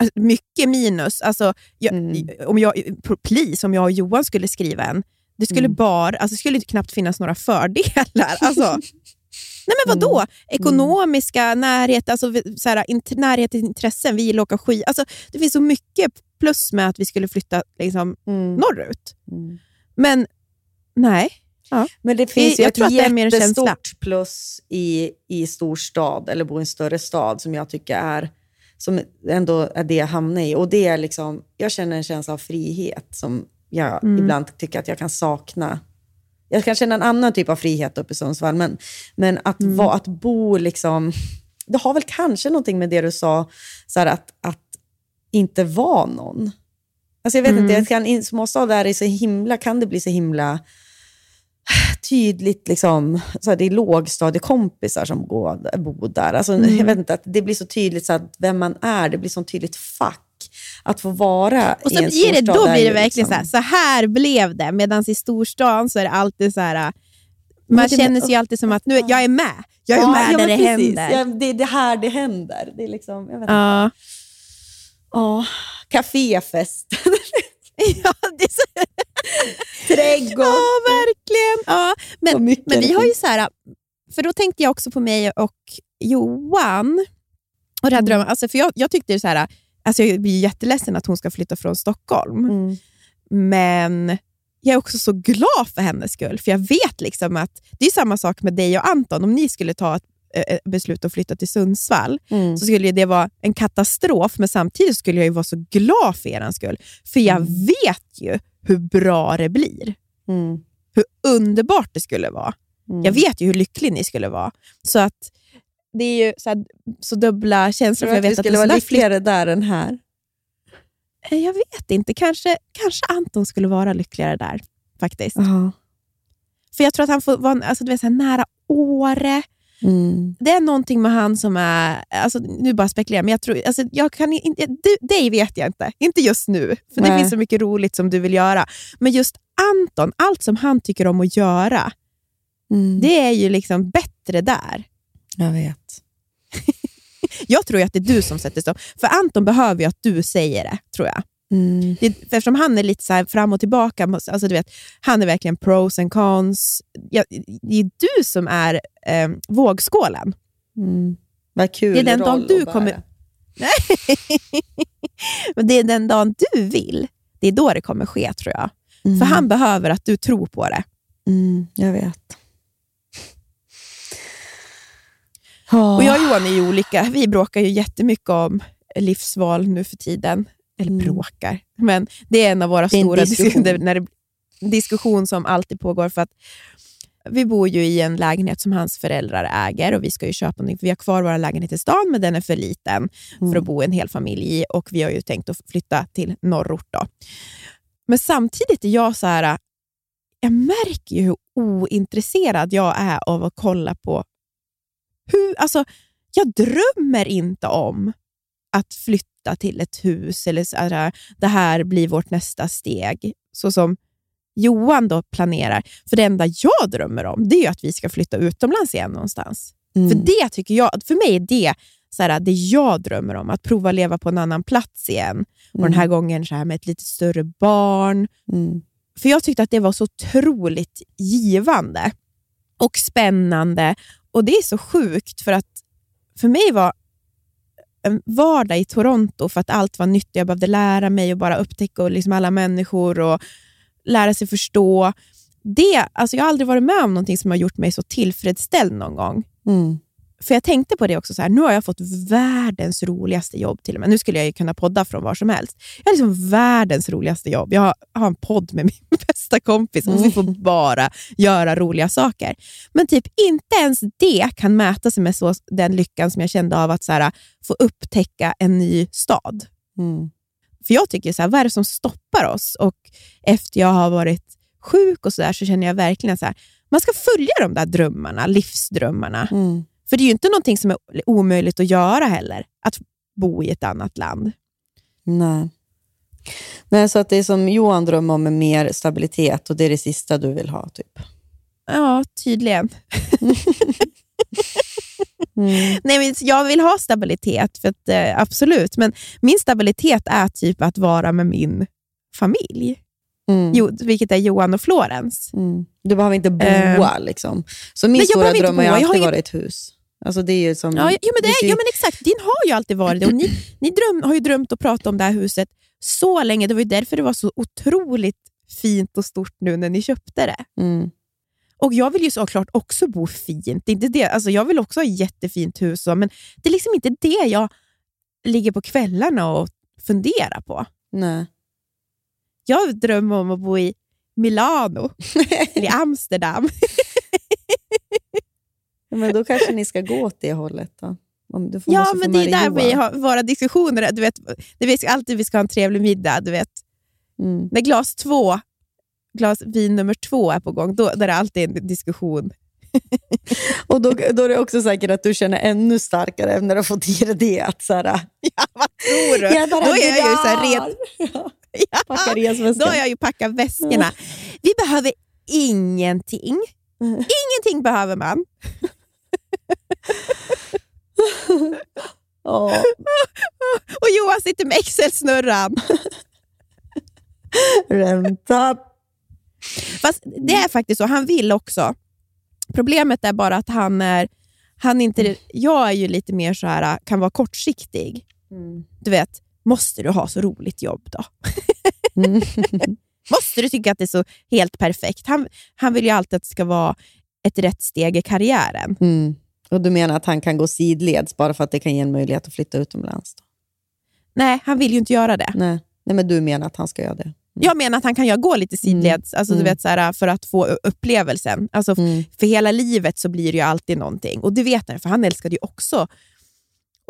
Speaker 3: alltså, mycket minus. Alltså, jag, om jag, please, om jag och Johan skulle skriva en, det skulle bara, alltså, det skulle inte knappt finnas några fördelar. Alltså, nej men vadå? Ekonomiska, närhet, alltså, så här, int, närhet till intressen, vi gillar att åka skid. Alltså, det finns så mycket plus med att vi skulle flytta liksom,
Speaker 4: Mm.
Speaker 3: norrut. Men nej. Ja.
Speaker 4: Men det finns
Speaker 3: Det-
Speaker 4: ju
Speaker 3: jag
Speaker 4: ett
Speaker 3: tror att det är mer en känsla.
Speaker 4: jättestort plus i, i storstad, eller bo i en större stad, som jag tycker är som ändå är det jag hamnar i. Och det är liksom, jag känner en känsla av frihet som jag
Speaker 3: Mm.
Speaker 4: ibland tycker att jag kan sakna. Jag kan känna en annan typ av frihet uppe i Sundsvall, men, men att,
Speaker 3: Mm.
Speaker 4: vara, att bo liksom... Det har väl kanske någonting med det du sa, så här, att, att inte vara någon. Alltså jag vet
Speaker 3: Mm.
Speaker 4: inte, jag kan, i en småstad där är så himla, kan det bli så himla tydligt, liksom, så här, det är lågstadiekompisar som går, bor där. Alltså,
Speaker 3: Mm.
Speaker 4: jag vet inte, att det blir så tydligt så att vem man är, det blir så tydligt fack. Att få vara
Speaker 3: Och
Speaker 4: i
Speaker 3: så
Speaker 4: en
Speaker 3: blir det, då blir det
Speaker 4: ju
Speaker 3: verkligen
Speaker 4: liksom,
Speaker 3: så här, så här blev det. Medan i storstan så är det alltid så här, man känner sig ju alltid som att nu, jag är med. Jag är
Speaker 4: Ja,
Speaker 3: med
Speaker 4: ja, men
Speaker 3: det
Speaker 4: precis.
Speaker 3: händer.
Speaker 4: Ja, det är det här det händer. Det är liksom, jag vet inte.
Speaker 3: Ja.
Speaker 4: Ja, kaféfest.
Speaker 3: ja, det är så...
Speaker 4: Trädgård.
Speaker 3: Ja, verkligen. Ja. Men, men vi har ju så här, för då tänkte jag också på mig och Johan. Och det här drömmen, alltså för jag, jag tyckte det så här, alltså jag blir jätteledsen att hon ska flytta från Stockholm.
Speaker 4: Mm.
Speaker 3: Men jag är också så glad för hennes skull, för jag vet liksom att det är samma sak med dig och Anton. Om ni skulle ta ett eh, beslut att flytta till Sundsvall,
Speaker 4: Mm.
Speaker 3: så skulle det vara en katastrof, men samtidigt skulle jag ju vara så glad för er skull. För jag vet ju hur bra det blir.
Speaker 4: Mm.
Speaker 3: Hur underbart det skulle vara.
Speaker 4: Mm.
Speaker 3: Jag vet ju hur lycklig ni skulle vara. Så att det är ju så, här, så dubbla känslor.
Speaker 4: Tror
Speaker 3: För
Speaker 4: du
Speaker 3: jag
Speaker 4: att
Speaker 3: vet
Speaker 4: vi skulle vara lyckligare där än här?
Speaker 3: Eh, Jag vet inte. Kanske, kanske Anton skulle vara lyckligare där. faktiskt.
Speaker 4: Ja.
Speaker 3: För jag tror att han får vara alltså, du vet, så här, nära Åre.
Speaker 4: Mm.
Speaker 3: Det är någonting med han som är... Alltså, nu bara spekulerar men jag tror... Alltså, jag kan inte, du, dig vet jag inte. Inte just nu, för det
Speaker 4: Nej.
Speaker 3: finns så mycket roligt som du vill göra. Men just Anton, allt som han tycker om att göra,
Speaker 4: Mm.
Speaker 3: det är ju liksom bättre där.
Speaker 4: Jag vet.
Speaker 3: Jag tror att det är du som sätter stopp. För Anton behöver ju att du säger det, tror jag.
Speaker 4: Mm.
Speaker 3: Det, för eftersom han är lite så fram och tillbaka, alltså du vet, han är verkligen pros and cons. Ja, det är du som är eh, vågskålen.
Speaker 4: Mm. Vad kul
Speaker 3: Det är den dagen
Speaker 4: roll
Speaker 3: du kommer... Men det är den dagen du vill, det är då det kommer ske tror jag.
Speaker 4: Mm.
Speaker 3: För han behöver att du tror på det.
Speaker 4: Mm, jag vet.
Speaker 3: Och jag och Johan är ju olika. Vi bråkar ju jättemycket om livsval nu för tiden. Eller
Speaker 4: Mm.
Speaker 3: bråkar, men det är en av våra stora
Speaker 4: diskussion.
Speaker 3: diskussioner. När det, diskussion som alltid pågår. för att Vi bor ju i en lägenhet som hans föräldrar äger och vi ska ju köpa någonting. För vi har kvar vår lägenhet i stan, men den är för liten
Speaker 4: Mm.
Speaker 3: för att bo en hel familj i och vi har ju tänkt att flytta till norrort. Då. Men samtidigt är jag så här, jag märker ju hur ointresserad jag är av att kolla på hur, alltså, jag drömmer inte om att flytta till ett hus eller så här, det här blir vårt nästa steg. Så som Johan då planerar. För det enda jag drömmer om det är att vi ska flytta utomlands igen någonstans.
Speaker 4: Mm.
Speaker 3: För det tycker jag, för mig är det så här, det jag drömmer om. Att prova leva på en annan plats igen. Och den här gången så här med ett lite större barn.
Speaker 4: Mm.
Speaker 3: För jag tyckte att det var så otroligt givande och spännande. Och det är så sjukt för att för mig var en vardag i Toronto för att allt var nytt. Jag behövde lära mig och bara upptäcka och liksom alla människor och lära sig förstå. Det, alltså jag har aldrig varit med om någonting som har gjort mig så tillfredsställd någon gång.
Speaker 4: Mm.
Speaker 3: För jag tänkte på det också, så här, nu har jag fått världens roligaste jobb till och med. Nu skulle jag ju kunna podda från var som helst. Jag har liksom världens roligaste jobb. Jag har, har en podd med min bästa kompis och vi får bara göra roliga saker. Men typ inte ens det kan mäta sig med så, den lyckan som jag kände av att så här, få upptäcka en ny stad.
Speaker 4: Mm.
Speaker 3: För jag tycker, så här, vad är det som stoppar oss? Och efter jag har varit sjuk och så, där, så känner jag verkligen att man ska följa de där drömmarna, livsdrömmarna.
Speaker 4: Mm.
Speaker 3: För det är ju inte någonting som är omöjligt att göra heller, att bo i ett annat land.
Speaker 4: Nej. Nej, så att det är som Johan drömmer om med mer stabilitet och det är det sista du vill ha. typ.
Speaker 3: Ja, tydligen.
Speaker 4: Mm.
Speaker 3: Nej, men jag vill ha stabilitet, för att, eh, absolut. Men min stabilitet är typ att vara med min familj.
Speaker 4: Mm.
Speaker 3: Jo, vilket är Johan och Florens.
Speaker 4: Mm. Du behöver inte boa.
Speaker 3: Eh.
Speaker 4: liksom. Så min
Speaker 3: Nej,
Speaker 4: stora dröm har alltid varit ett hus. Alltså det är ju som,
Speaker 3: Ja, jo, men det, ja, men exakt. Din har ju alltid varit det. Och ni ni dröm, har ju drömt och pratat om det här huset så länge. Det var ju därför det var så otroligt fint och stort nu när ni köpte det.
Speaker 4: Mm.
Speaker 3: Och Jag vill ju såklart också bo fint. Det är inte det. Alltså, jag vill också ha ett jättefint hus, men det är liksom inte det jag ligger på kvällarna och funderar på.
Speaker 4: Nej.
Speaker 3: Jag drömmer om att bo i Milano eller Amsterdam.
Speaker 4: Ja, Men då kanske ni ska gå åt det hållet. Då. Om du får,
Speaker 3: Ja, men det är där vi har våra diskussioner. Du vet, det ska, alltid vi ska ha en trevlig middag. Du vet.
Speaker 4: Mm.
Speaker 3: När glas två, glas vin nummer två är på gång, då, då är det alltid en diskussion.
Speaker 4: Och då, då är det också säkert att du känner ännu starkare när du har fått i dig det. Att så här,
Speaker 3: Ja, vad tror du?
Speaker 4: Jag
Speaker 3: då är jag ju så här ret,
Speaker 4: Ja, resväskan.
Speaker 3: Då har jag ju packat väskorna. Vi behöver ingenting. Ingenting behöver man.
Speaker 4: Ja.
Speaker 3: Och Johan sitter med Excel-snurran.
Speaker 4: Ränta.
Speaker 3: Fast det är faktiskt så, han vill också. Problemet är bara att han är, han inte, jag är ju lite mer så här, kan vara kortsiktig.
Speaker 4: Mm.
Speaker 3: Du vet, måste du ha så roligt jobb då?
Speaker 4: Mm.
Speaker 3: Måste du tycka att det är så helt perfekt? Han, han vill ju alltid att det ska vara ett rätt steg i karriären.
Speaker 4: Mm. Och du menar att han kan gå sidleds bara för att det kan ge en möjlighet att flytta utomlands? Då?
Speaker 3: Nej, han vill ju inte göra det.
Speaker 4: Nej. Nej, men du menar att han ska göra det?
Speaker 3: Jag menar att han kan gå lite sidleds alltså, du
Speaker 4: Mm.
Speaker 3: vet, så här, för att få upplevelsen. Alltså,
Speaker 4: Mm.
Speaker 3: För hela livet så blir det ju alltid någonting. Och det vet han, för han älskade ju också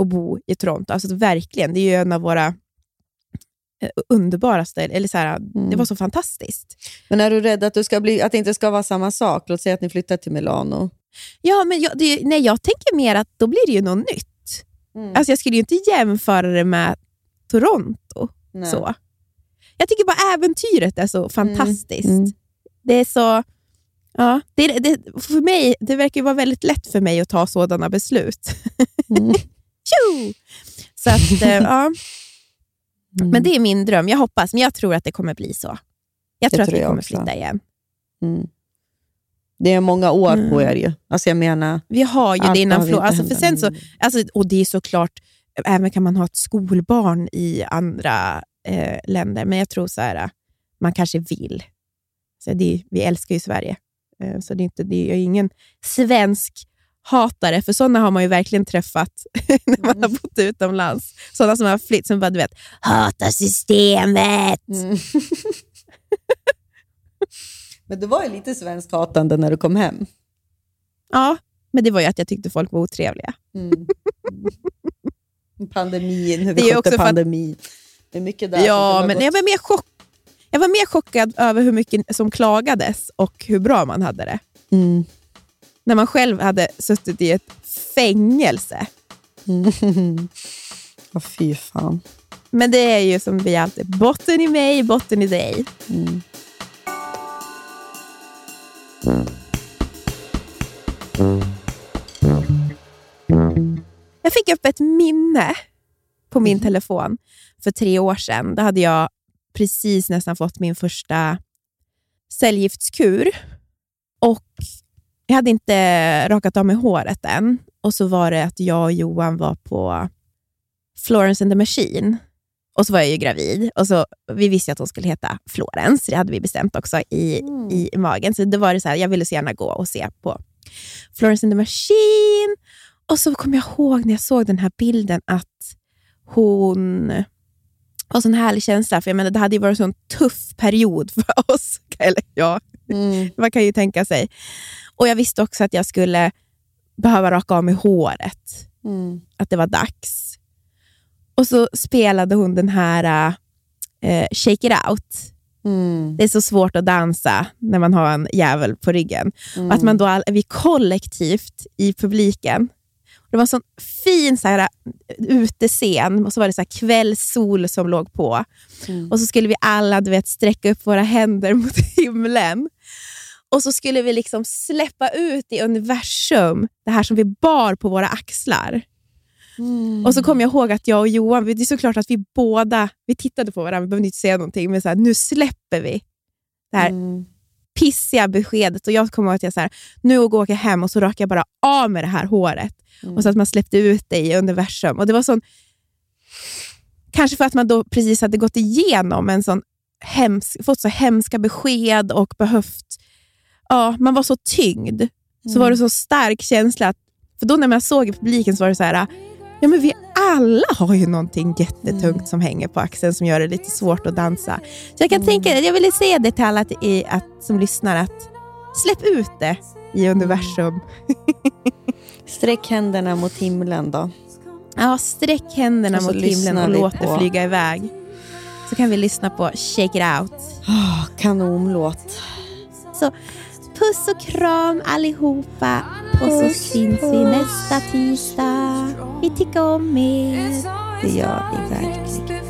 Speaker 3: att bo i Toronto. Alltså, verkligen, det är ju en av våra eh, underbaraste... Eller så här,
Speaker 4: Mm.
Speaker 3: Det var så fantastiskt.
Speaker 4: Men är du rädd att, du ska bli, att det inte ska vara samma sak? Låt säga att ni flyttar till Milano.
Speaker 3: Ja, men jag, det, nej, jag tänker mer att då blir det ju något nytt.
Speaker 4: Mm.
Speaker 3: Alltså, jag skulle ju inte jämföra det med Toronto.
Speaker 4: Nej.
Speaker 3: Så. Jag tycker bara äventyret är så fantastiskt.
Speaker 4: Mm.
Speaker 3: Det är så... Ja, det, det, för mig, det verkar ju vara väldigt lätt för mig att ta sådana beslut.
Speaker 4: Mm.
Speaker 3: Så att, eh, ja.
Speaker 4: Mm.
Speaker 3: Men det är min dröm. Jag hoppas, men jag tror att det kommer bli så. Jag tror att
Speaker 4: tror
Speaker 3: vi
Speaker 4: jag
Speaker 3: kommer
Speaker 4: också.
Speaker 3: flytta igen.
Speaker 4: Mm. Det är många år på
Speaker 3: Mm.
Speaker 4: er ju. Alltså jag menar...
Speaker 3: Vi har ju det innan
Speaker 4: inte
Speaker 3: Alltså, för sen så, alltså, och det är såklart, även kan man ha ett skolbarn i andra eh, länder, men jag tror så här, man kanske vill. Så det, vi älskar ju Sverige, eh, så det är, inte, det är ingen svensk hatare, för sådana har man ju verkligen träffat när man har bott utomlands. Sådana som har flytt, som bara du vet, hatar systemet.
Speaker 4: Mm. Men det var ju lite svenskhatande när du kom hem.
Speaker 3: Ja, men det var ju att jag tyckte folk var otrevliga.
Speaker 4: Mm. Pandemin, hur
Speaker 3: Det
Speaker 4: vi
Speaker 3: är
Speaker 4: skötte
Speaker 3: också för att-
Speaker 4: pandemin. Det är mycket där
Speaker 3: Ja, men
Speaker 4: gått-
Speaker 3: jag var, mer chock, jag var mer chockad över hur mycket som klagades och hur bra man hade det.
Speaker 4: Mm.
Speaker 3: När man själv hade suttit i ett fängelse.
Speaker 4: Mm. Ja, fy fan.
Speaker 3: Men det är ju som vi alltid, botten i mig, botten i dig.
Speaker 4: Mm.
Speaker 3: Jag fick upp ett minne på min telefon för tre år sedan. Då hade jag precis nästan fått min första cellgiftskur. Och jag hade inte rakat av mig håret än. Och så var det att jag och Johan var på Florence and the Machine. Och så var jag ju gravid. Och så, vi visste att hon skulle heta Florence. Det hade vi bestämt också i, i magen. Så det var det så här, jag ville så gärna gå och se på Florence and the Machine. Och så kom jag ihåg när jag såg den här bilden att hon var en härlig känsla. För jag menar, det hade ju varit en sån tuff period för oss. Eller ja, man kan ju tänka sig. Och jag visste också att jag skulle behöva raka av mig håret. Att det var dags. Och så spelade hon den här eh, Shake it out. Det är så svårt att dansa när man har en jävel på ryggen. Och att man då all, vi kollektivt i publiken. Det var en sån fin så här, utescen och så var det så här kvällssol som låg på. Och så skulle vi alla du vet, sträcka upp våra händer mot himlen. Och så skulle vi liksom släppa ut i universum det här som vi bar på våra axlar. Och så kom jag ihåg att jag och Johan, det är såklart att vi båda vi tittade på varandra, vi behövde inte säga någonting, men så här, nu släpper vi det här pissiga beskedet. Och Jag kommer ihåg att jag så här, nu går jag hem och så rakar jag bara av med det här håret. Och så att man släppte ut det i universum. Och det var sån, Kanske för att man då precis hade gått igenom en sån hemsk, fått så hemska besked och behövt... Ja, man var så tyngd. Så var det så stark känsla. Att, för då när man såg i publiken så var det så här, ja men vi alla har ju någonting jättetungt som hänger på axeln som gör det lite svårt att dansa. Så jag kan tänka, jag ville säga det till alla att, i, att, som lyssnar, att släpp ut det i universum.
Speaker 7: Sträck händerna mot himlen då.
Speaker 3: Ja, sträck händerna mot himlen och låt det flyga iväg. Så kan vi lyssna på Shake it out.
Speaker 7: Oh, kanonlåt.
Speaker 3: Så puss och kram allihopa. Och så syns vi nästa tisdag. Vi tycker om er.
Speaker 7: Det gör vi verkligen.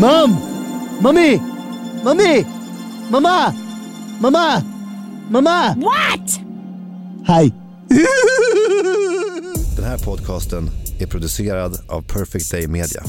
Speaker 8: Mom! Mommy! Mommy! Mamma! Mamma! Mamma!
Speaker 3: What?
Speaker 8: Hej!
Speaker 9: Den här podcasten är producerad av Perfect Day Media.